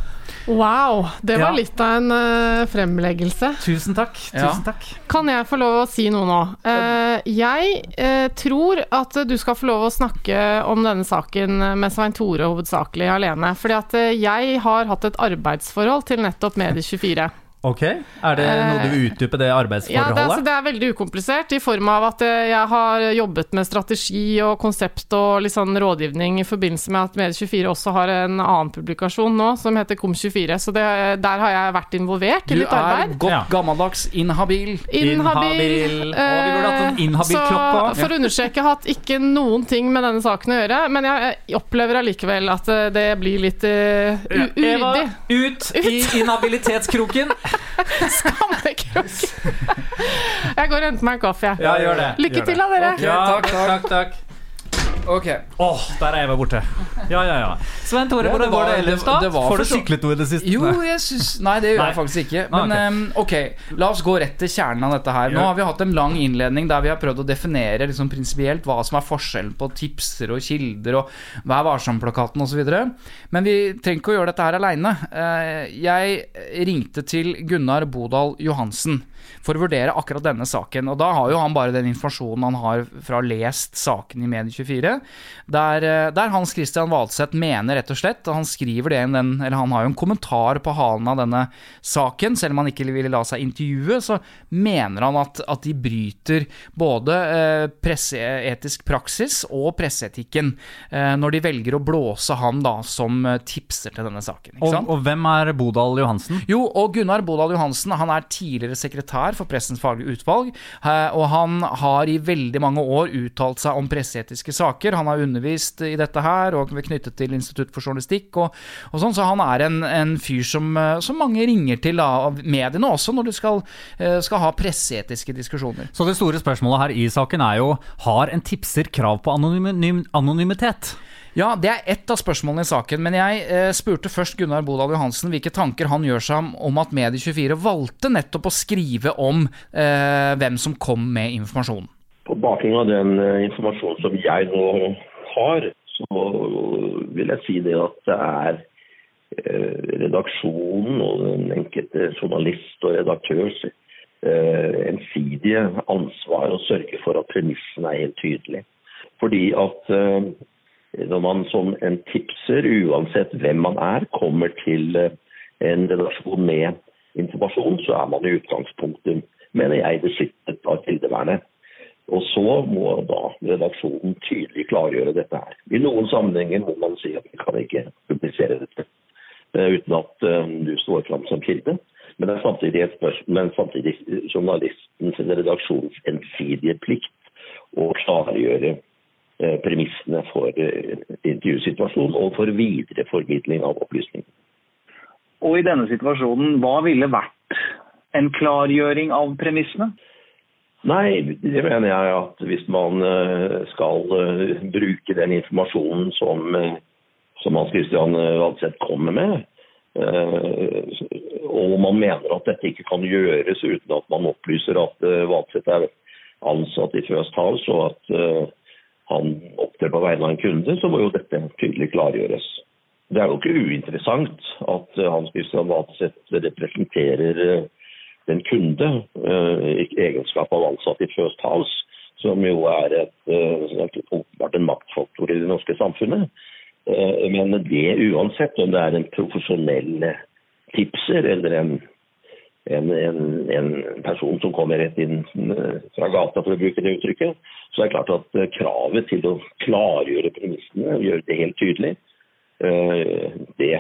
Wow, det var Ja. litt av en uh, fremleggelse. Tusen takk. Ja. Tusen takk. Kan jeg få lov å si noe nå? Uh, jeg uh, tror at du skal få lov å snakke om denne saken med Svein Tore hovedsakelig alene. Fordi at jeg har hatt et arbeidsforhold til nettopp Medie24. Ok, Er det noe du vil utdype det Ja, arbeidsforholdet? det, er, altså, det er veldig ukomplisert, i form av at eh, jeg har jobbet med strategi og konsept og litt sånn rådgivning i forbindelse med at Medie24 også har en annen publikasjon nå som heter Kom24. Så det, der har jeg vært involvert i litt arbeid. Du er godt Ja. gammeldags inhabil. Inhabil. Å, vi burde hatt en Eh, inhabil-klokke for å understreke, jeg har hatt ikke noen ting med denne saken å gjøre, men jeg opplever allikevel at eh, det blir litt uh, Eva, uryddig. ut i inhabilitetskroken! Skammekrok. Jeg går og henter meg en kaffe, jeg. Ja, gjør det. Lykke Gjør til, da, dere. Okay, takk, takk, takk. Ok. Åh, der er Eva borte. Ja, ja, ja. Svein Tore, Ja, det hvordan går det ellers, da? det var Får for du så- syklet noe i det siste? Jo, jeg syns Nei, det gjør Nei. jeg faktisk ikke. Ah, Men ehm, ok, la oss gå rett til kjernen av dette her. Nå har vi hatt en lang innledning der vi har prøvd å definere liksom prinsipielt hva som er forskjellen på tipser og kilder og Vær varsom-plakaten osv. Men vi trenger ikke å gjøre dette her aleine. Jeg ringte til Gunnar Bodal Johansen for å vurdere akkurat denne saken. Og da har jo han bare den informasjonen han har fra lest saken i Medie24, der, eh, der Hans Christian Valseth mener rett og slett, han skriver det i den, eller han har jo en kommentar på halen av denne saken, selv om han ikke ville la seg intervjue, så mener han at, at de bryter både eh, presseetisk praksis og presseetikken eh, når de velger å blåse han da som eh, tipser til denne saken. Og, og hvem er Bodal Johansen? Jo, og Gunnar Bodal Johansen han er tidligere sekretær for Pressens faglige utvalg, eh, og han har i veldig mange år uttalt seg om presseetiske saker. Han har undervist i dette her, og er knyttet til Institutt for journalistikk og, og sånn, så han er en, en fyr som, eh, som mange ringer til av mediene også når du skal, eh, skal ha presseetiske diskusjoner. Så det store spørsmålet her i saken er jo Har en tipser krav på anonym, anonymitet? Ja, det er ett av spørsmålene i saken, men jeg eh, spurte først Gunnar Bodal Johansen hvilke tanker han gjør seg om, at Medie24 valgte nettopp å skrive om eh, hvem som kom med informasjonen. På bakgrunn av den eh, informasjonen som jeg nå har, så vil jeg si det at det er eh, redaksjonen og den enkelte journalist og redaktørs eh, ensidige ansvar å sørge for at premissene er helt tydelige. Fordi at eh, når man som en tipser, uansett hvem man er, kommer til eh, en redaksjon med informasjon, så er man i utgangspunktet, mener jeg, beskyttet av kildevernet. Og så må da redaksjonen tydelig klargjøre dette her. I noen sammenhenger må man si at vi kan ikke publisere dette eh, uten at eh, du står fram som kilde. Men det er samtidig, et spørsmål, men samtidig journalistens eller redaksjonens ensidige plikt å klargjøre premissene for eh, intervjusituasjonen og for videreformidling av opplysninger. Og i denne situasjonen, hva ville vært en klargjøring av premissene? Nei, det mener jeg at hvis man eh, skal eh, bruke den informasjonen som, eh, som Hans Christian eh, Valdseth kommer med, eh, og man mener at dette ikke kan gjøres uten at man opplyser at eh, Valdseth er ansatt i First House, og at eh, han opptrer på vegne av en kunde, så må jo dette tydelig klargjøres. Det er jo ikke uinteressant at eh, Hans Christian Vadseth representerer den en kunde eh, i egenskap av ansatt i First House, som jo er et, eh, åpenbart en maktfaktor i det norske samfunnet. Eh, Men det uansett om det er en profesjonell tipser eller en, en, en, en person som kommer rett inn eh, fra gata, for å bruke det uttrykket, så er det klart at eh, kravet til å klargjøre premissene, gjøre det helt tydelig, eh, det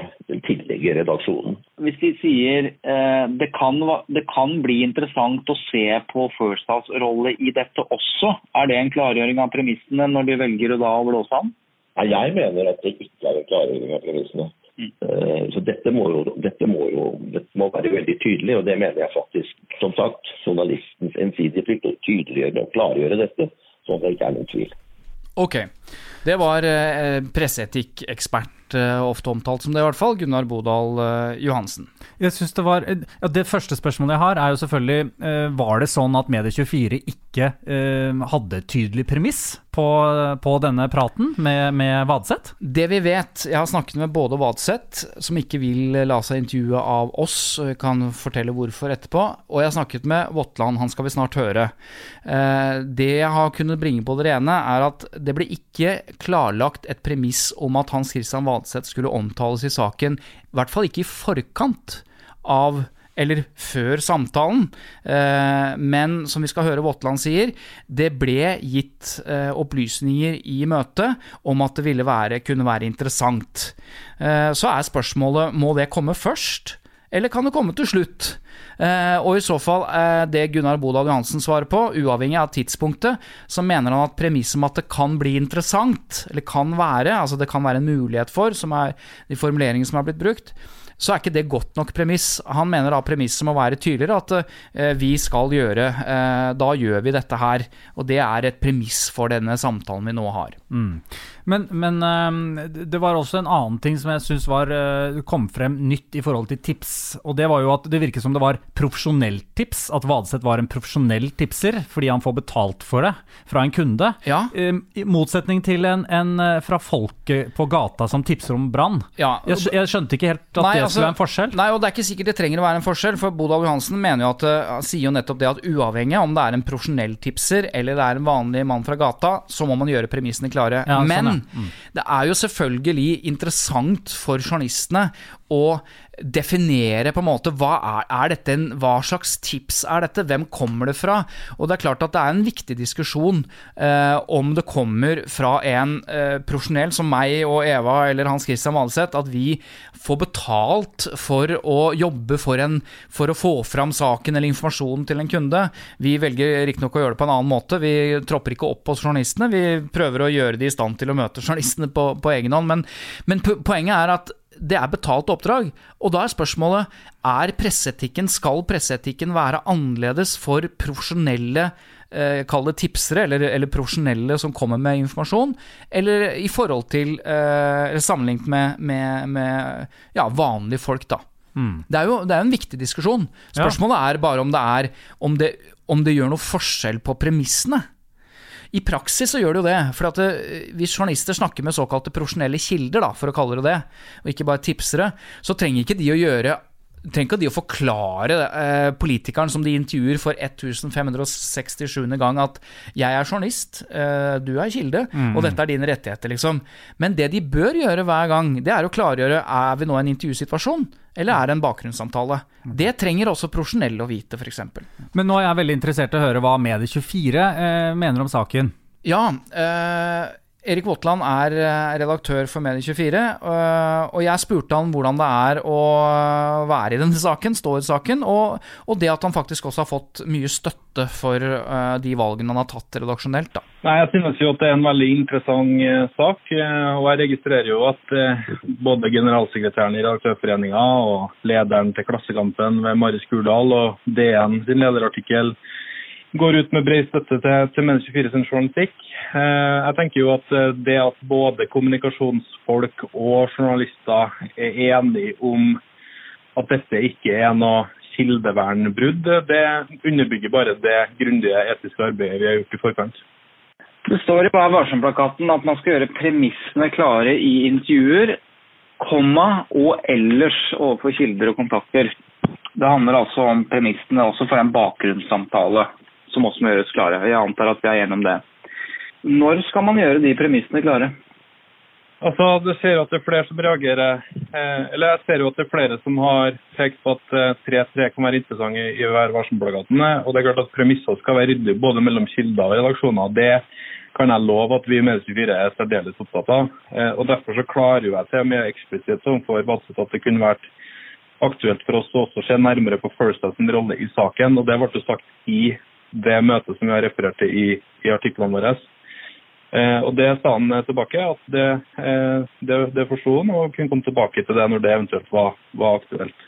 tillegger redaksjonen. Hvis de sier eh, det, kan, det kan bli interessant å se på First House rolle i dette også, er det en klargjøring av premissene når de velger å da blåse an? Nei, Jeg mener at det ikke er en klargjøring av premissene. Eh, Så dette må, jo, dette, må jo, dette må være veldig tydelig, og det mener jeg faktisk, som sagt, journalistens ensidige plikt å tydeliggjøre og klargjøre dette, sånn at det ikke er noen tvil. Ok. Det var eh, presseetikkekspert, eh, ofte omtalt som det i hvert fall, Gunnar Bodal eh, Johansen. Jeg synes Det var, ja, det første spørsmålet jeg har, er jo selvfølgelig eh, Var det sånn at Medie24 ikke eh, hadde tydelig premiss på, på denne praten med, med Vadseth? Det vi vet Jeg har snakket med både Vadseth, som ikke vil la seg intervjue av oss, og vi kan fortelle hvorfor etterpå, og jeg har snakket med Våtland, han skal vi snart høre. Eh, Det jeg har kunnet bringe på det rene, er at det ble ikke klarlagt et premiss om at Hans Christian Vadseth skulle omtales i saken, i hvert fall ikke i forkant av eller før samtalen, eh, men som vi skal høre Våtland sier, det ble gitt eh, opplysninger i møtet om at det ville være, kunne være interessant. Eh, så er spørsmålet må det komme først, eller kan det komme til slutt? Eh, og i så fall eh, det Gunnar Bodal Johansen svarer på, uavhengig av tidspunktet, så mener han at premisset om at det kan bli interessant, eller kan være, altså det kan være en mulighet for, som er de formuleringene som er blitt brukt, så er ikke det godt nok premiss. Han mener da premisset må være tydeligere, at eh, vi skal gjøre Da gjør vi dette her. Og det er et premiss for denne samtalen vi nå har. Men, men eh, det var også en annen ting som jeg syns kom frem nytt i forhold til tips. Og det var jo at det virket som det var profesjonelt tips. At Vadseth var en profesjonell tipser fordi han får betalt for det fra en kunde. Ja. Eh, I motsetning til en, en eh, fra folket på gata som tipser om brann. Ja, Jeg, jeg skjønte ikke helt at Nei, det altså- skulle være en forskjell. Nei, og det er ikke sikkert det trenger å være en forskjell, for Bodal Johansen mener jo at, eh, sier jo nettopp det at uavhengig om det er en profesjonell tipser eller det er en vanlig mann fra gata, så må man gjøre premissene klare. Ja, sånn, Men. Mm. det er jo selvfølgelig interessant for journalistene å definere på en måte hva er, er dette en, hva slags tips er dette, hvem kommer det fra? Og det er klart at det er en viktig diskusjon eh, om det kommer fra en eh, profesjonell som meg og Eva eller Hans Christian Valseth, at vi får betalt for å jobbe for, en, for å få fram saken eller informasjonen til en kunde. Vi velger riktignok å gjøre det på en annen måte. Vi tropper ikke opp hos journalistene. Vi prøver å gjøre de i stand til å møte journalistene på, på egen hånd. Men, men poenget er at det er betalt oppdrag. Og da er spørsmålet er presseetikken, skal presseetikken være annerledes for profesjonelle eh, Kall det tipsere, eller, eller profesjonelle som kommer med informasjon, eller i forhold til eh, sammenlignet med, med, med ja, vanlige folk, da. Det er jo det er en viktig diskusjon. Spørsmålet er bare om det er om det, om det gjør noe forskjell på premissene. I praksis så gjør det jo det. For at eh, hvis journalister snakker med såkalte profesjonelle kilder, da, for å kalle det det, og ikke bare tipsere, så trenger ikke de å gjøre trenger ikke de å forklare eh, politikeren som de intervjuer for 1567. gang at 'jeg er journalist, eh, du er kilde, og dette er dine rettigheter', liksom. Men det de bør gjøre hver gang, det er å klargjøre er vi nå i en intervjusituasjon, eller er det en bakgrunnssamtale. Det trenger også profesjonelle å vite, f.eks. Men nå er jeg veldig interessert i å høre hva Medie24 eh, mener om saken. Ja, eh, Erik Våtland er eh, redaktør for Medie24, eh, og jeg spurte han hvordan det er å være i denne saken, stå i saken, og, og det at han faktisk også har fått mye støtte for eh, de valgene han har tatt redaksjonelt. Da. Nei, Jeg synes jo at det er en veldig interessant eh, sak. eh, Og jeg registrerer jo at eh, både generalsekretæren i Redaktørforeninga og lederen til Klassekampen ved Maris Skurdal og DN sin lederartikkel går ut med bred støtte til, til Medie24 sin journalistikk. Eh, Jeg tenker jo at eh, det at både kommunikasjonsfolk og journalister er enige om at dette ikke er noe kildevernbrudd, det underbygger bare det grundige etiske arbeidet vi har gjort i forkant. Det står i Vær varsom-plakaten at man skal gjøre premissene klare i intervjuer, komma og ellers overfor kilder og kontakter. Det handler altså om premissene også for en bakgrunnssamtale, som også må gjøres klare. Jeg antar at vi er gjennom det. Når skal man gjøre de premissene klare? Altså, Du ser at det er flere som reagerer eh, Eller jeg ser jo at det er flere som har pekt på at eh, 3-3 kan være interessant i, Vær varsom-plakaten. Og det er klart at premisser skal være ryddige både mellom kilder og redaksjoner. Det kan jeg love at vi i Medie24 er særdeles opptatt av. Eh, og Derfor så klarer jeg til med eksplisitt overfor Vadsø at det kunne vært aktuelt for oss å også se nærmere på First House rolle i saken. og Det ble sagt i det møtet som vi har referert til i, i artiklene våre. Eh, og Det sa han tilbake, at det, eh, det, det forsto han, og kunne komme tilbake til det når det eventuelt var, var aktuelt.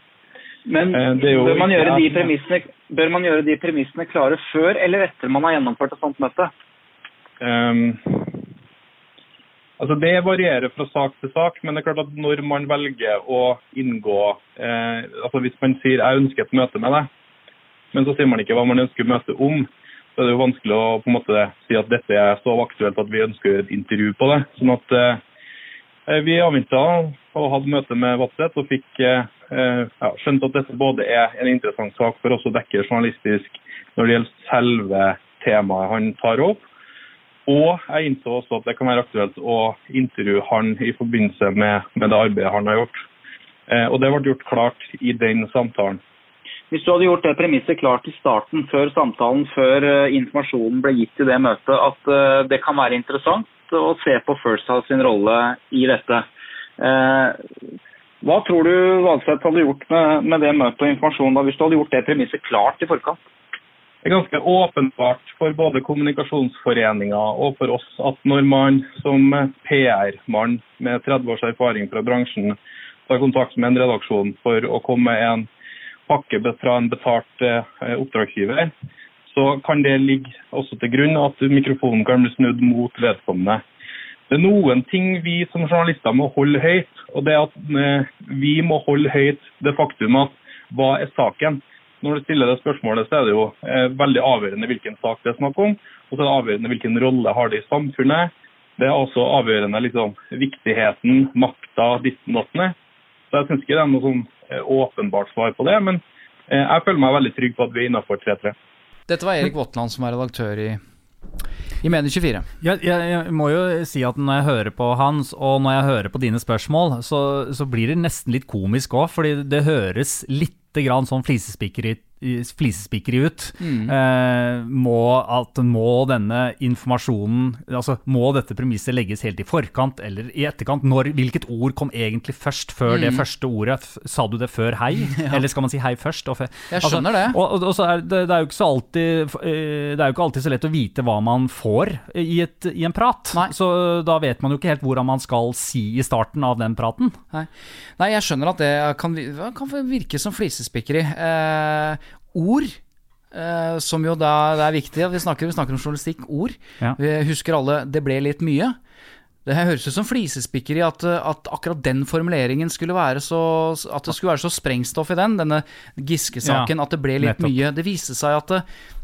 Men Eh, bør, man gjøre de premissene, bør man gjøre de premissene klare før eller etter man har gjennomført et sånt møte? Um, altså Det varierer fra sak til sak, men det er klart at når man velger å inngå eh, altså Hvis man sier 'jeg ønsker et møte med deg', men så sier man ikke hva man ønsker møte om, så er det jo vanskelig å på en måte si at dette er så aktuelt at vi ønsker å gjøre et intervju på det. Sånn at eh, Vi avventa og hadde møte med Vadseth og fikk eh, ja, skjønt at dette både er en interessant sak for oss å dekke journalistisk når det gjelder selve temaet han tar opp, og jeg innså også at det kan være aktuelt å intervjue han i forbindelse med, med det arbeidet han har gjort. Eh, og det ble gjort klart i den samtalen. Hvis du hadde gjort det premisset klart i starten, før samtalen, før eh, informasjonen ble gitt i det møtet, at eh, det kan være interessant å se på First House sin rolle i dette. Eh, hva tror du Valseth hadde gjort med, det møtet og informasjonen da, hvis du hadde gjort det premisset klart i forkant? Det er ganske åpenbart for både kommunikasjonsforeninger og for oss at når man som PR-mann med 30 års erfaring fra bransjen tar kontakt med en redaksjon for å komme med en pakke fra en betalt eh, oppdragsgiver, så kan det ligge også til grunn at mikrofonen kan bli snudd mot vedkommende. Det er noen ting vi som journalister må holde høyt, og det er at eh, vi må holde høyt det faktum at hva er saken? Når du stiller det spørsmålet, så er det jo eh, veldig avgjørende hvilken sak det er snakk om, og så er det avgjørende hvilken rolle har det i samfunnet. Det er også avgjørende liksom, viktigheten, makta, ditten datten. Så jeg syns ikke det er noe sånn åpenbart svar på det, men eh, jeg føler meg veldig trygg på at vi er innafor 3-3. Dette var Erik Våtland som er redaktør i, i Medie24. Jeg, jeg, jeg må jo si at når jeg hører på hans, og når jeg hører på dine spørsmål, så, så blir det nesten litt komisk òg, fordi det høres litt grann sånn flisespikkeri flisespikkeri ut. Eh, må, at må denne informasjonen Altså må dette premisset legges helt i forkant eller i etterkant? Når, hvilket ord kom egentlig først før det første ordet? Sa du det før hei? Eller skal man si hei først? Fe- Jeg skjønner det. Og, og, og så er det, det er jo ikke så alltid eh, Det er jo ikke alltid så lett å vite hva man får i, et, i en prat. Nei. Så da vet man jo ikke helt hvordan man skal si i starten av den praten. Nei. Nei, jeg skjønner at det kan, kan virke som flisespikkeri. Eh, ord, eh, som jo da det er viktig, vi snakker, vi snakker om journalistikk, ord. Ja. Vi husker alle 'det ble litt mye'. Det her høres ut som flisespikkeri at, at akkurat den formuleringen skulle være så At det skulle være så sprengstoff i den, denne Giske-saken, Ja, at det ble litt nettopp. mye. Det viste seg at det,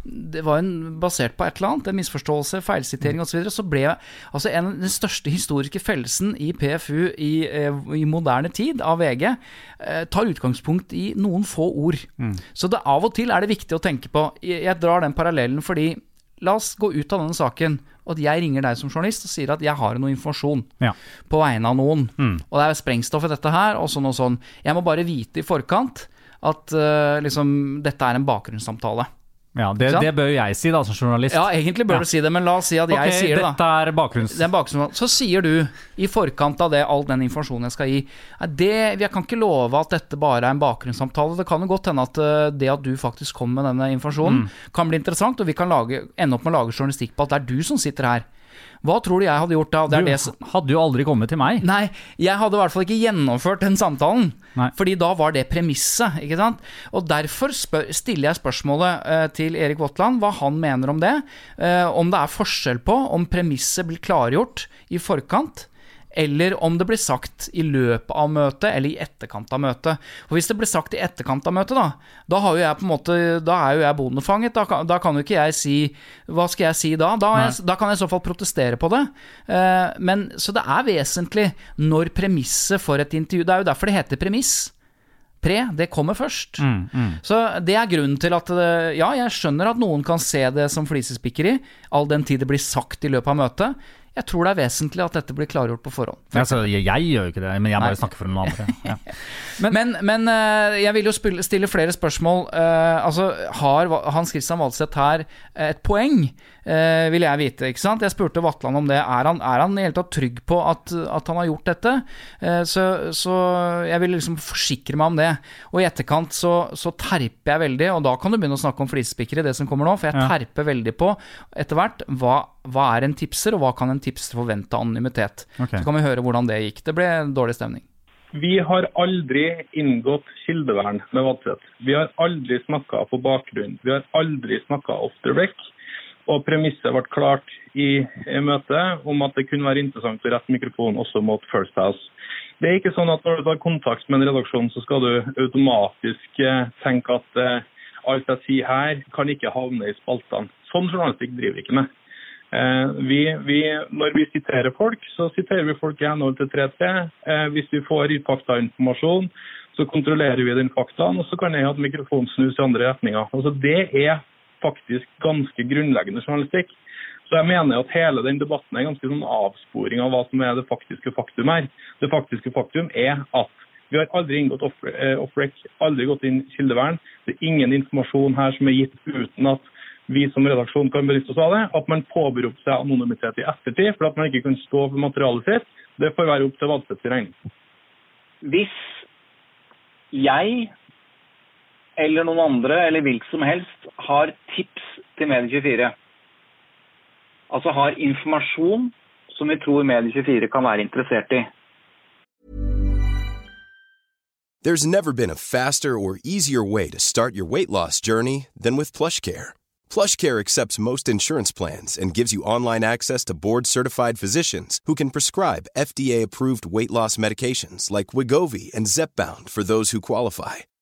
det var en, basert på et eller annet, en misforståelse, feilsitering osv., så, videre, så ble altså en, den største historiske fellelsen i PFU i, eh, i moderne tid, av VG, eh, tar utgangspunkt i noen få ord. Så det, av og til er det viktig å tenke på jeg drar den parallellen fordi La oss gå ut av denne saken, og at jeg ringer deg som journalist og sier at jeg har noe informasjon Ja. på vegne av noen. Og det er sprengstoff i dette her, og sånn og sånn. Jeg må bare vite i forkant at uh, liksom, dette er en bakgrunnssamtale. Ja, det, det bør jo jeg si, da, som journalist. Ja, egentlig bør Ja. du si det, men la oss si at jeg Ok, sier det, da. dette er bakgrunns... Det er bakgrunns... Så sier du, i forkant av det, all den informasjonen jeg skal gi «Nei, det, Jeg kan ikke love at dette bare er en bakgrunnssamtale. Det kan jo godt hende at eh, det at du faktisk kommer med denne informasjonen, Mm. kan bli interessant, og vi kan lage, ende opp med å lage journalistikk på at det er du som sitter her. Hva tror du jeg hadde gjort da? Det er Du det som hadde jo aldri kommet til meg. Nei, jeg hadde i hvert fall ikke gjennomført den samtalen. Nei. Fordi da var det premisset, ikke sant. Og derfor spør, stiller jeg spørsmålet uh, til Erik Våtland, hva han mener om det. Uh, om det er forskjell på om premisset blir klargjort i forkant, eller om det blir sagt i løpet av møtet eller i etterkant av møtet. For Hvis det blir sagt i etterkant av møtet, da, da, har jo jeg på en måte, da er jo jeg bondefanget. Da kan, da kan jo ikke jeg si Hva skal jeg si da? Da, jeg, da kan jeg i så fall protestere på det. Eh, men, så det er vesentlig når premisset for et intervju Det er jo derfor det heter premiss. Pre, det kommer først. Så det er grunnen til at eh, Ja, jeg skjønner at noen kan se det som flisespikkeri, all den tid det blir sagt i løpet av møtet. Jeg tror det er vesentlig at dette blir klargjort på forhånd. Altså, jeg, jeg gjør jo ikke det, men jeg bare Nei. snakker for noen andre. Ja. Men, men, eh, jeg vil jo spille, stille flere spørsmål. Uh, altså, Har Hans Christian Valseth her eh, et poeng, eh, vil jeg vite. ikke sant? Jeg spurte Vatland om det. Er han, er han i hele tatt trygg på at, at han har gjort dette? Eh, så, så jeg vil liksom forsikre meg om det. Og i etterkant så, så terper jeg veldig, og da kan du begynne å snakke om flisespikkere, det som kommer nå, for jeg Ja. terper veldig på etter hvert hva, hva er en tipser, og hva kan en tipser forvente av anonymitet. Okay. Så kan vi høre hvordan det gikk. Det ble dårlig stemning. Vi har aldri inngått kildevern med Vadseth. Vi har aldri snakka på bakgrunn. Vi har aldri snakka off the wreck. Og premisset ble klart i møtet om at det kunne være interessant å rette mikrofonen også mot First House. Det er ikke sånn at når du tar kontakt med en redaksjon, så skal du automatisk eh, tenke at eh, alt jeg sier her, kan ikke havne i spaltene. Sånn journalistikk driver vi ikke med. Eh, vi, vi, når vi siterer folk, så siterer vi folk i henhold til 3T. Eh, hvis vi får faktainformasjon, så kontrollerer vi den faktaen, og så kan jeg ha mikrofonen snus i andre retninger. Altså, det er faktisk ganske grunnleggende journalistikk. Så jeg mener at hele den debatten er ganske sånn avsporing av hva som er det faktiske faktum her. Det faktiske faktum er at vi har aldri inngått eh, off-rec, aldri gått inn kildevern. Det er ingen informasjon her som er gitt uten at vi som redaksjon kan benytte oss av det. At man påberoper seg anonymitet i ettertid for at man ikke kan stå for materialet sitt, det får være opp til Vadseths regning. Hvis jeg eller noen andre, eller hvilken som helst, har tips til Medie24, altså har informasjon som vi tror Medie24 kan være interessert i, There's never been a faster or easier way to start your weight loss journey than with PlushCare. PlushCare accepts most insurance plans and gives you online access to board-certified physicians who can prescribe FDA-approved weight loss medications like Wigovi and Zepbound for those who qualify.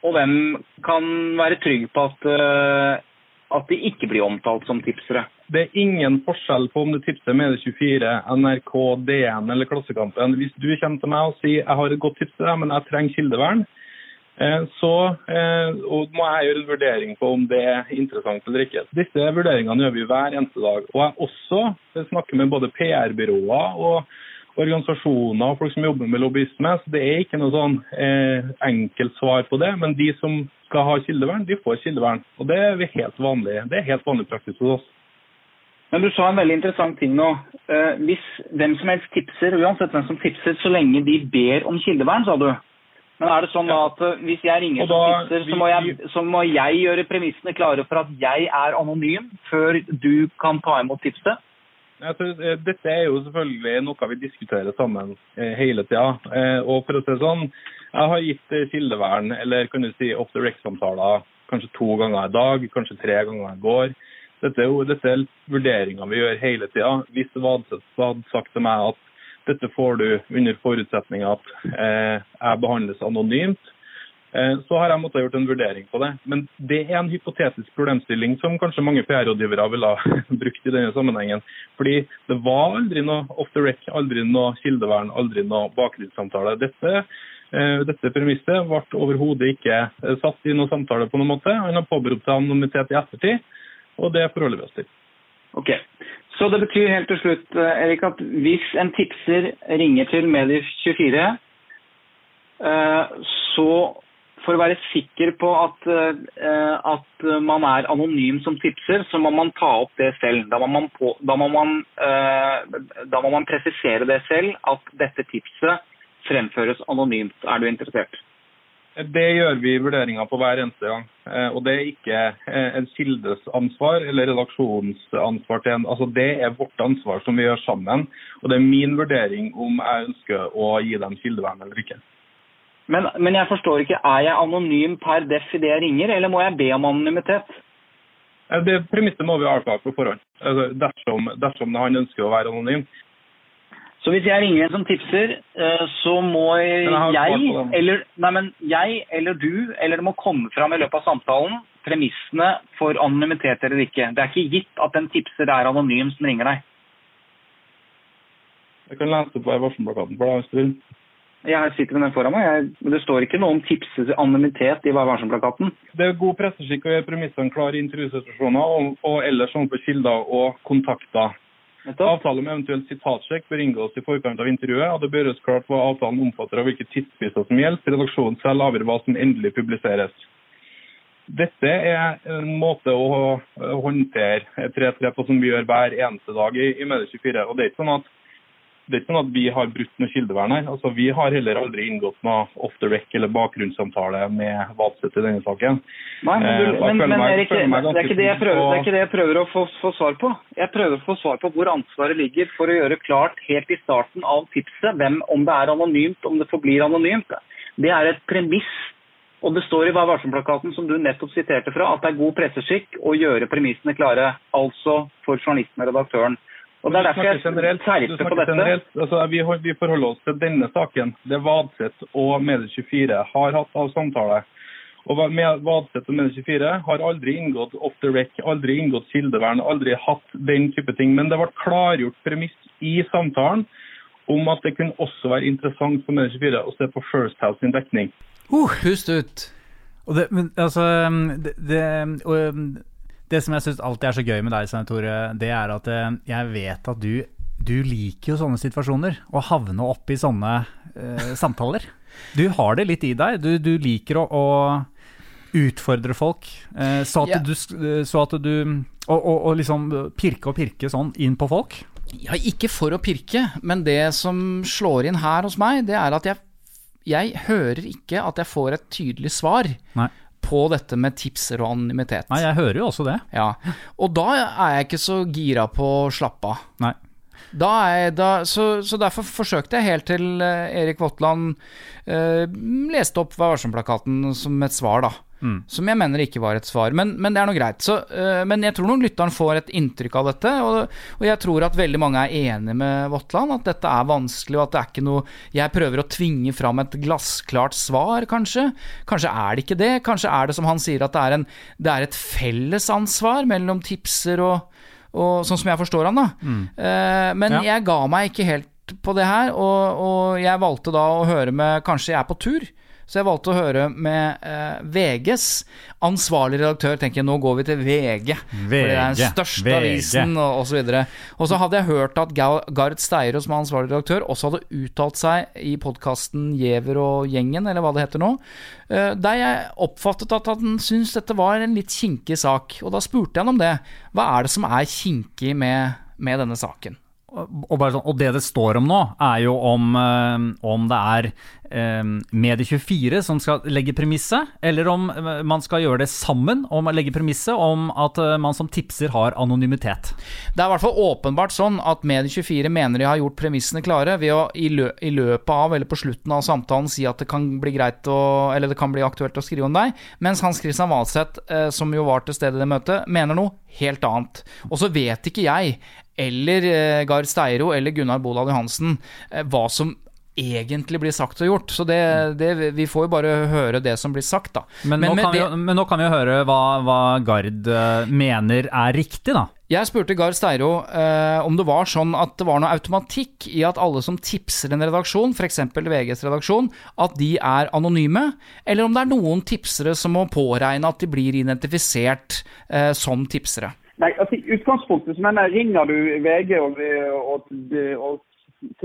og hvem kan være trygg på at, eh, at de ikke blir omtalt som tipsere? Det er ingen forskjell på om du tipser Medie24, NRK, DN eller Klassekampen. Hvis du kommer til meg og sier jeg har et godt tips til deg, men jeg trenger kildevern, eh, så eh, må jeg gjøre en vurdering på om det er interessant eller ikke. Disse vurderingene gjør vi hver eneste dag. Og jeg også snakker med både PR-byråer og organisasjoner og folk som jobber med lobbyisme. Så det er ikke noe sånn eh, enkelt svar på det. Men de som skal ha kildevern, de får kildevern. Og det er helt vanlig. Det er helt vanlig praksis hos oss. Men du sa en veldig interessant ting nå. Eh, hvis hvem som helst tipser, uansett hvem som tipser, så lenge de ber om kildevern, sa du. Men er det sånn at eh, hvis jeg ringer da, som tipser, så må, jeg, så må jeg gjøre premissene klare for at jeg er anonym, før du kan ta imot tipset? Eh, dette er jo selvfølgelig noe vi diskuterer sammen eh, hele tida. Eh, og for å si sånn, jeg har gitt kildevern, eller kan du si off-the-rex-samtaler, kanskje to ganger i dag, kanskje tre ganger i går. Dette er jo dette er vurderinger vi gjør hele tida. Hvis Vadseth hadde sagt til meg at dette får du under forutsetning at jeg behandles anonymt, så har jeg måttet gjort en vurdering på det. Men det er en hypotetisk problemstilling som kanskje mange PR-rådgivere ville ha brukt i denne sammenhengen. Fordi det var aldri noe off the rec, aldri noe kildevern, aldri noe bakgrunnssamtale. Dette, eh, dette premisset ble overhodet ikke eh, satt i noen samtale på noen måte. Han har påberopt seg anonymitet i ettertid, og det forholder vi oss til. Ok. Så det betyr helt til slutt, eh, Erik, at hvis en tipser ringer til Medier24, eh, så for å være sikker på at, eh, at man er anonym som tipser, så må man ta opp det selv. Da må man, på, da må man, eh, da må man presisere det selv, at dette tipset fremføres anonymt. Er du interessert? Det gjør vi vurderinger på hver eneste gang. Eh, Og det er ikke en kildes ansvar eller redaksjonens ansvar. til en. Altså Det er vårt ansvar som vi gjør sammen. Og det er min vurdering om jeg ønsker å gi dem kildevern eller ikke. Men, men jeg forstår ikke, er jeg anonym per def idet jeg ringer, eller må jeg be om anonymitet? Det premisset må vi avklare på forhånd. Altså, dersom, dersom han ønsker å være anonym. Så hvis jeg ringer en som tipser, eh, så må jeg eller, nei, men jeg eller du, eller det må komme fram i løpet av samtalen, premissene for anonymitet eller ikke. Det er ikke gitt at en tipser er anonym som ringer deg. Jeg kan lese opp varselplakaten for deg hvis du vil. Jeg sitter med den foran meg. Jeg, det står ikke noe om tipses anonymitet i Vær varsom-plakaten. Det er god presseskikk å gjøre premissene klare i intervjusituasjoner og, og ellers overfor kilder og kontakter. Avtale med eventuell sitatsjekk bør inngås i forkant av intervjuet, og det bør gjøres klart hva avtalen omfatter og hvilke tidsfrister som gjelder. Redaksjonen selv avgjør hva som endelig publiseres. Dette er en måte å håndtere 3-3 på som vi gjør hver eneste dag i, i Medie24. Og det er ikke sånn at det er ikke sånn at vi har brutt noe kildevern her. Altså, vi har heller aldri inngått noe off the rec eller bakgrunnssamtale med Vadseth i denne saken. Nei, men, du, Eh, men, men Erik, det er ikke det jeg prøver, det er ikke det jeg prøver å få, få svar på. Jeg prøver å få svar på hvor ansvaret ligger for å gjøre klart helt i starten av tipset hvem, om det er anonymt, om det forblir anonymt. Det er et premiss, og det står i Vær varsom-plakaten som du nettopp siterte fra, at det er god presseskikk å gjøre premissene klare, altså for journalisten og redaktøren. Og Det er derfor jeg generelt, terper på dette. generelt. Altså, vi, vi forholder oss til denne saken. Det Vadseth og Medie24 har hatt av samtale. Og Vadseth og Medie24 har aldri inngått off the rec, aldri inngått kildevern, aldri hatt den type ting. Men det ble klargjort premiss i samtalen om at det kunne også være interessant for Medie24 å se på First House sin dekning. Uh, pust ut. Og det, men, altså, det, det, og, um, det som jeg syns alltid er så gøy med deg, Svein Tore, det er at eh, jeg vet at du, du liker jo sånne situasjoner. Å havne opp i sånne eh, samtaler. Du har det litt i deg. Du, du liker å, å utfordre folk. eh, så, at yeah. du, så at du og, og, og liksom pirke og pirke sånn inn på folk. Ja, ikke for å pirke, men det som slår inn her hos meg, det er at jeg, jeg hører ikke at jeg får et tydelig svar Nei. På dette med tipser og anonymitet. Nei, jeg hører jo også det. Ja, Og da er jeg ikke så gira på å slappe av. Nei. Da da, så, så derfor forsøkte jeg helt til eh, Erik Våtland eh, leste opp Vær varsom-plakaten som et svar, da. Mm. Som jeg mener ikke var et svar, men, men det er nå greit. Så, uh, men jeg tror nok lytteren får et inntrykk av dette, og, og jeg tror at veldig mange er enig med Våtland, at dette er vanskelig, og at det er ikke noe Jeg prøver å tvinge fram et glassklart svar, kanskje. Kanskje er det ikke det. Kanskje er det som han sier, at det er, en, det er et felles ansvar mellom tipser og, og Sånn som jeg forstår han, da. Eh, men Ja. jeg ga meg ikke helt på det her, og, og jeg valgte da å høre med Kanskje jeg er på tur? Så jeg valgte å høre med eh, VGs ansvarlig redaktør. tenker jeg, Nå går vi til VG, for det er den største VG. avisen og osv. Og, så hadde jeg hørt at Gard Steiro, som er ansvarlig redaktør, også hadde uttalt seg i podkasten Giæver og gjengen, eller hva det heter nå, eh, der jeg oppfattet at han syntes dette var en litt kinkig sak. Og da spurte jeg han om det. Hva er det som er kinkig med, med denne saken? og, sånn, og det det står om nå, er jo om, eh, om det er Medie24 som skal legge premisset, eller om eh, man skal gjøre det sammen om å legge premisset om at eh, man som tipser har anonymitet. Det er i hvert fall åpenbart sånn at Medie24 mener de har gjort premissene klare ved å i, lø i løpet av eller på slutten av samtalen si at det kan bli greit å, eller det kan bli aktuelt å skrive om deg, mens Hans Christian Valseth, eh, som jo var til stede i det møtet, mener noe helt annet. Og så vet ikke jeg, eller eh, Gard Steiro eller Gunnar Bolad Johansen, eh, hva som egentlig blir sagt og gjort. Så det, det, vi får jo bare høre det som blir sagt, da. Men, nå, kan vi, det- jo- men nå kan vi jo høre hva, hva Gard eh, mener er riktig, da. Jeg spurte Gard Steiro eh, om det var sånn at det var noe automatikk i at alle som tipser en redaksjon, f.eks. VGs redaksjon, at de er anonyme, eller om det er noen tipsere som må påregne at de blir identifisert eh, som tipsere. Nei, altså I utgangspunktet så mener jeg ringer du VG og, og, og,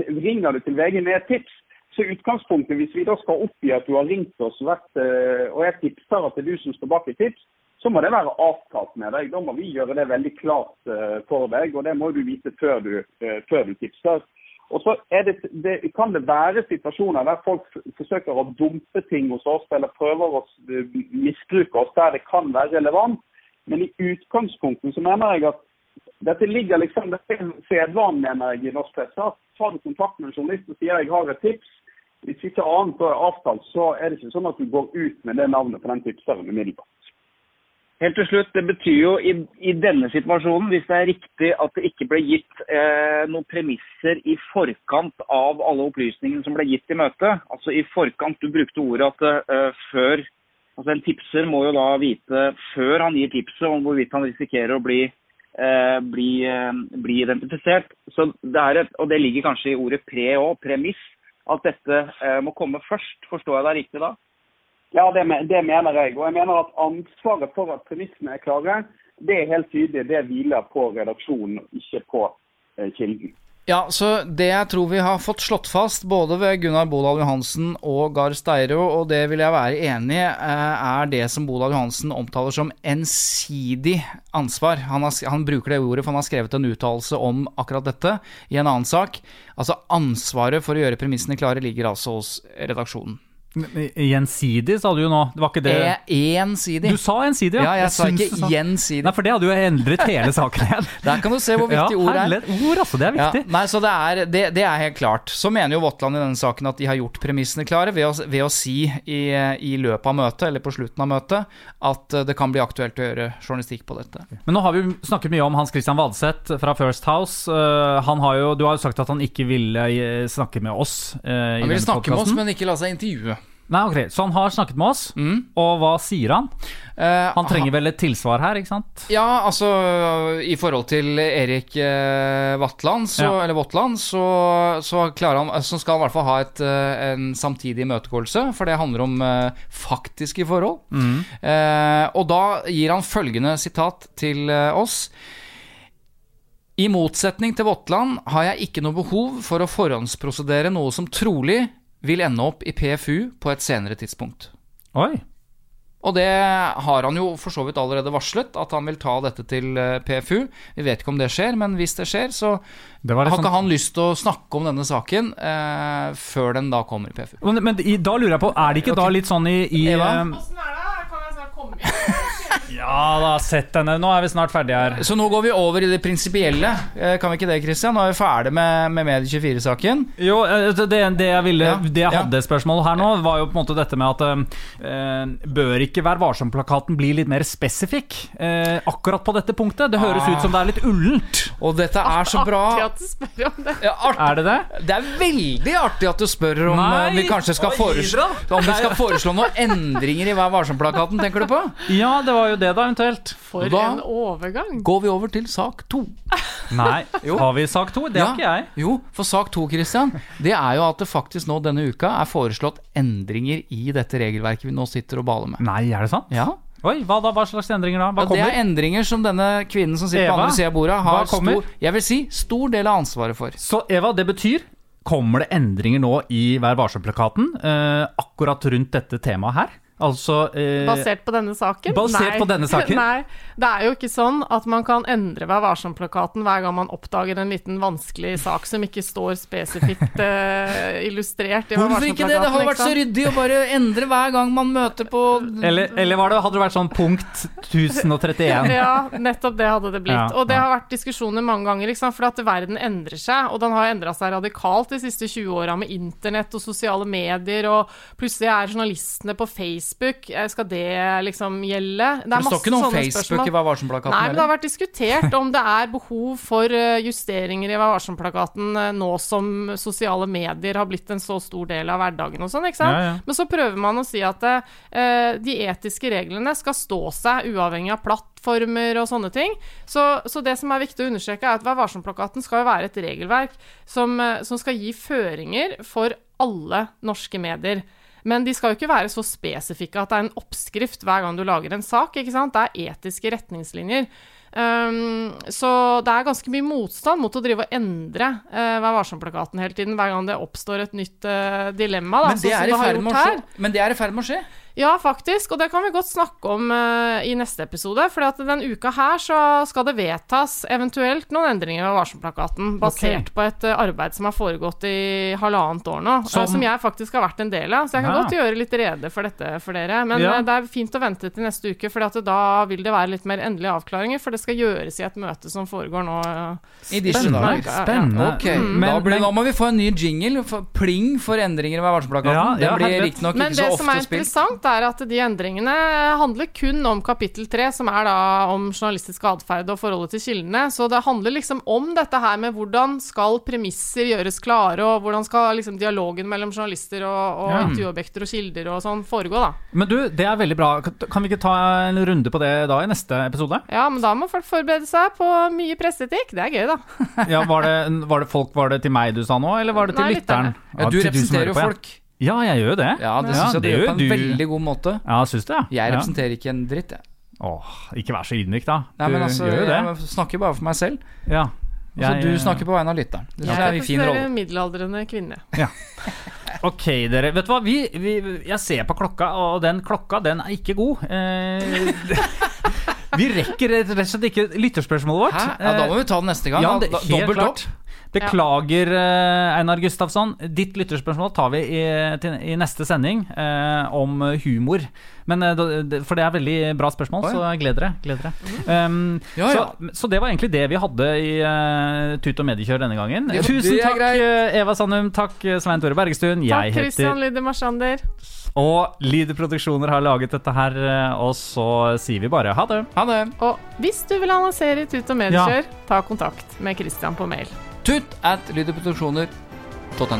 ringer du til VG med et tips, så utgangspunktet, hvis vi da skal oppgi at du har ringt oss vært, eh, og jeg tipser at det er du som står bak et tips, så må det være avtalt med deg. Da må vi gjøre det veldig klart eh, for deg, og det må du vite før du, eh, før du tipser. Og så det, det, kan det være situasjoner der folk forsøker å dumpe ting hos oss eller prøver å misbruke oss der det kan være relevant. Men i utgangspunktet så mener jeg at dette ligger liksom det er sedvanen mener jeg i norsk presse. Tar du kontakt med en journalist og sier jeg har et tips, hvis ikke annet er avtalt, så er det ikke sånn at du går ut med det navnet på den tipseren umiddelbart. Helt til slutt, det betyr jo i, i denne situasjonen, hvis det er riktig at det ikke ble gitt eh, noen premisser i forkant av alle opplysningene som ble gitt i møtet, altså i forkant, du brukte ordet at eh, før, altså en tipser må jo da vite før han gir tipset om hvorvidt han risikerer å bli, bli, eh, bli identifisert. Så det er et, og det ligger kanskje i ordet pre òg, premiss, at dette eh, må komme først. Forstår jeg deg riktig da? Ja, det, det mener jeg. Og jeg mener at ansvaret for at premissene er klare, det er helt tydelig. Det hviler på redaksjonen, ikke på eh, kilden. Ja, så det jeg tror vi har fått slått fast, både ved Gunnar Bodal Johansen og Gahr Steiro, og det vil jeg være enig i, eh, er det som Bodal Johansen omtaler som ensidig ansvar. Han, har, han bruker det ordet, for han har skrevet en uttalelse om akkurat dette i en annen sak. Altså ansvaret for å gjøre premissene klare ligger altså hos redaksjonen. Gjensidig, sa du jo nå. Det var ikke det E ensidig. Du sa ensidig, Ja, jeg, sa ikke sa- gjensidig. Nei, for det hadde jo endret hele saken igjen. Der kan du se hvor viktig ja, ord er. Ord, altså. Det er viktig. Ja, nei, så det er, det, det er helt klart. Så mener jo Våtland i denne saken at de har gjort premissene klare ved å, ved å si i, i løpet av møtet, eller på slutten av møtet, at eh, det kan bli aktuelt å gjøre journalistikk på dette. Men nå har vi snakket mye om Hans Christian Vadseth fra First House. Eh, han har jo, du har jo sagt at han ikke ville eh, snakke med oss. eh, Han ville snakke snakke med oss, men ikke la seg intervjue. Nei, ok, Så han har snakket med oss, og hva sier han? Eh, Han trenger vel et tilsvar her, ikke sant? Ja, altså i forhold til Erik eh, Vatland, så, Ja. eller Våtland, så, så, han, så skal han i hvert fall ha et, eh, en samtidig imøtegåelse, for det handler om eh, faktiske forhold. Mm. Eh, og da gir han følgende sitat til eh, oss. I motsetning til Våtland har jeg ikke noe behov for å forhåndsprosedere noe som trolig vil ende opp i PFU på et senere tidspunkt. Oi. Og det har han jo for så vidt allerede varslet, at han vil ta dette til eh, PFU. Vi vet ikke om det skjer, men hvis det skjer, så Det var har ikke sånn- han lyst til å snakke om denne saken eh, før den da kommer i PFU. Men, men da lurer jeg på, er det ikke da litt sånn i, i Eva? eh, Åssen er det? Kan jeg snart komme inn? Ja da, sett denne. Nå er vi snart ferdige her. Så nå går vi over i det prinsipielle. Eh, Kan vi ikke det, Christian? Nå er vi ferdig med, med Medie24-saken. Jo, eh, det, det jeg ville Ja, Det jeg ja. hadde spørsmål her nå, var jo på en måte dette med at eh, Bør ikke Vær varsom-plakaten bli litt mer spesifikk eh, akkurat på dette punktet? Det høres ut som det er litt ullent. Og dette er så bra. Artig at du spør om det. Ja, art- Er det det? Det er veldig artig at du spør om Nei, eh, vi kanskje skal foreslå, om vi skal foreslå noen endringer i Vær varsom-plakaten, tenker du på? Ja, det var jo det, da, eventuelt. For Da- en overgang. Går vi over til sak to. Nei. Har vi sak to? Det har ikke jeg. Jo, for sak to, Christian, det er jo at det faktisk nå denne uka er foreslått endringer i dette regelverket vi nå sitter og baler med. Nei, er det sant? Ja, Oi, hva da? Hva slags endringer da? Hva ja Det kommer? er endringer som denne kvinnen som sitter på andre sida av bordet, har stor, jeg vil si, stor del av ansvaret for. Så Eva, det betyr Kommer det endringer nå i Vær varsom-plakaten eh, akkurat rundt dette temaet her? Altså eh, Basert på denne saken? Basert på denne saken? Nei, det er jo ikke sånn at man kan endre Vær varsom-plakaten hver gang man oppdager en liten vanskelig sak som ikke står spesifikt eh, illustrert i Vær Hvorfor ikke det? Det hadde vært så ryddig å bare endre hver gang man møter på eller, eller var det, hadde det vært sånn punkt 1031? Ja, nettopp det hadde det blitt. Ja, og det ja. har vært diskusjoner mange ganger, liksom, for at verden endrer seg. Og den har endra seg radikalt de siste 20 åra med internett og sosiale medier, og plutselig er journalistene på Facebook. Eh, Skal det liksom gjelde? Det, Det står ikke noe om Facebook i Vær varsom-plakaten Nei, men det har vært diskutert om det er behov for eh, justeringer i Vær varsom-plakaten eh, nå som sosiale medier har blitt en så stor del av hverdagen og sånn, ikke sant? Ja, ja. Men så prøver man å si at uh, de etiske reglene skal stå seg uavhengig av plattformer og sånne ting. Så, så det som er viktig å understreke, er at Vær varsom-plakaten skal jo være et regelverk som, som skal gi føringer for alle norske medier. Men de skal jo ikke være så spesifikke at det er en oppskrift hver gang du lager en sak. ikke sant? Det er etiske retningslinjer. Um, så det er ganske mye motstand mot å drive og endre uh, Vær varsom-plakaten hele tiden hver gang det oppstår et nytt uh, dilemma. Da, Men det sånn det er. Men det er i ferd med å skje. Ja, faktisk, og det kan vi godt snakke om uh, i neste episode. For at den uka her så skal det vedtas eventuelt noen endringer av varselplakaten, basert på et uh, arbeid som har foregått i halvannet år nå, Som- Uh, som jeg faktisk har vært en del av. Så jeg kan Ja. godt gjøre litt rede for dette for dere. Men Ja. eh, det er fint å vente til neste uke, for at da vil det være litt mer endelige avklaringer. For det skal gjøres i et møte som foregår nå. Spennende. Spennende. Ok, Mm. da, Men- blir, men- da må vi få en ny jingle. For, pling for endringer ved varselplakaten. Ja, ja, Den blir riktignok Men ikke så det som ofte er spilt. Er at de endringene handler kun om kapittel tre, som er da om journalistisk atferd og forholdet til kildene. Så det handler liksom om dette her med hvordan skal premisser gjøres klare, og hvordan skal liksom dialogen mellom journalister og, og Ja. intervjuobjekter og kilder og sånn foregå, da. Men du, det er veldig bra. Kan vi ikke ta en runde på det da i neste episode? Ja, men da må folk forberede seg på mye presseetikk. Det er gøy, da. Ja, var det, var det folk Var det til meg du sa nå, eller var det til Nei, lytteren? Ja, du representerer jo folk. Ja, jeg gjør jo det. Ja, det syns jeg du det gjør på en du. veldig god måte. Ja, syns det, ja. Jeg ja. representerer ikke en dritt, jeg. Åh, ikke vær så ydmyk, da. Nei, Du men altså, gjør jo det. jeg snakker bare for meg selv. Ja. Altså, Jeg- du snakker på vegne av lytteren. Det synes jeg er en fin representerer rolle. en middelaldrende kvinne. Ok, dere. Vet du hva? Vi, vi, jeg ser på klokka, og den klokka, den er ikke god. Eh, vi rekker rett og slett ikke lytterspørsmålet vårt. Hæ? Ja, da må vi ta det neste gang. Ja, det, helt Dobbelt opp. Beklager, ja. Einar Gustavsson. Ditt lytterspørsmål tar vi i, til, i neste sending eh, om humor. Men, eh, for det er veldig bra spørsmål, oh, ja. så gled dere. Gled dere. Um, Ja, ja. Så, så det var egentlig det vi hadde i uh, Tut og mediekjør denne gangen. Tusen takk, greit. eh, Eva Sandum. Takk, eh, Svein Tore Bergestuen. Takk, Jeg Christian heter Lyder Marsander. Og Lyder Produksjoner har laget dette her, eh, og så sier vi bare ha det. Ha det. Og hvis du vil annonsere i Tut og Mediekjør, ta kontakt med Christian på mail. Tut at lyderproduksjoner.no.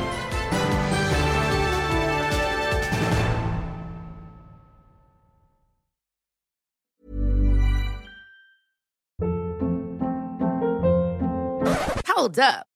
Hold up.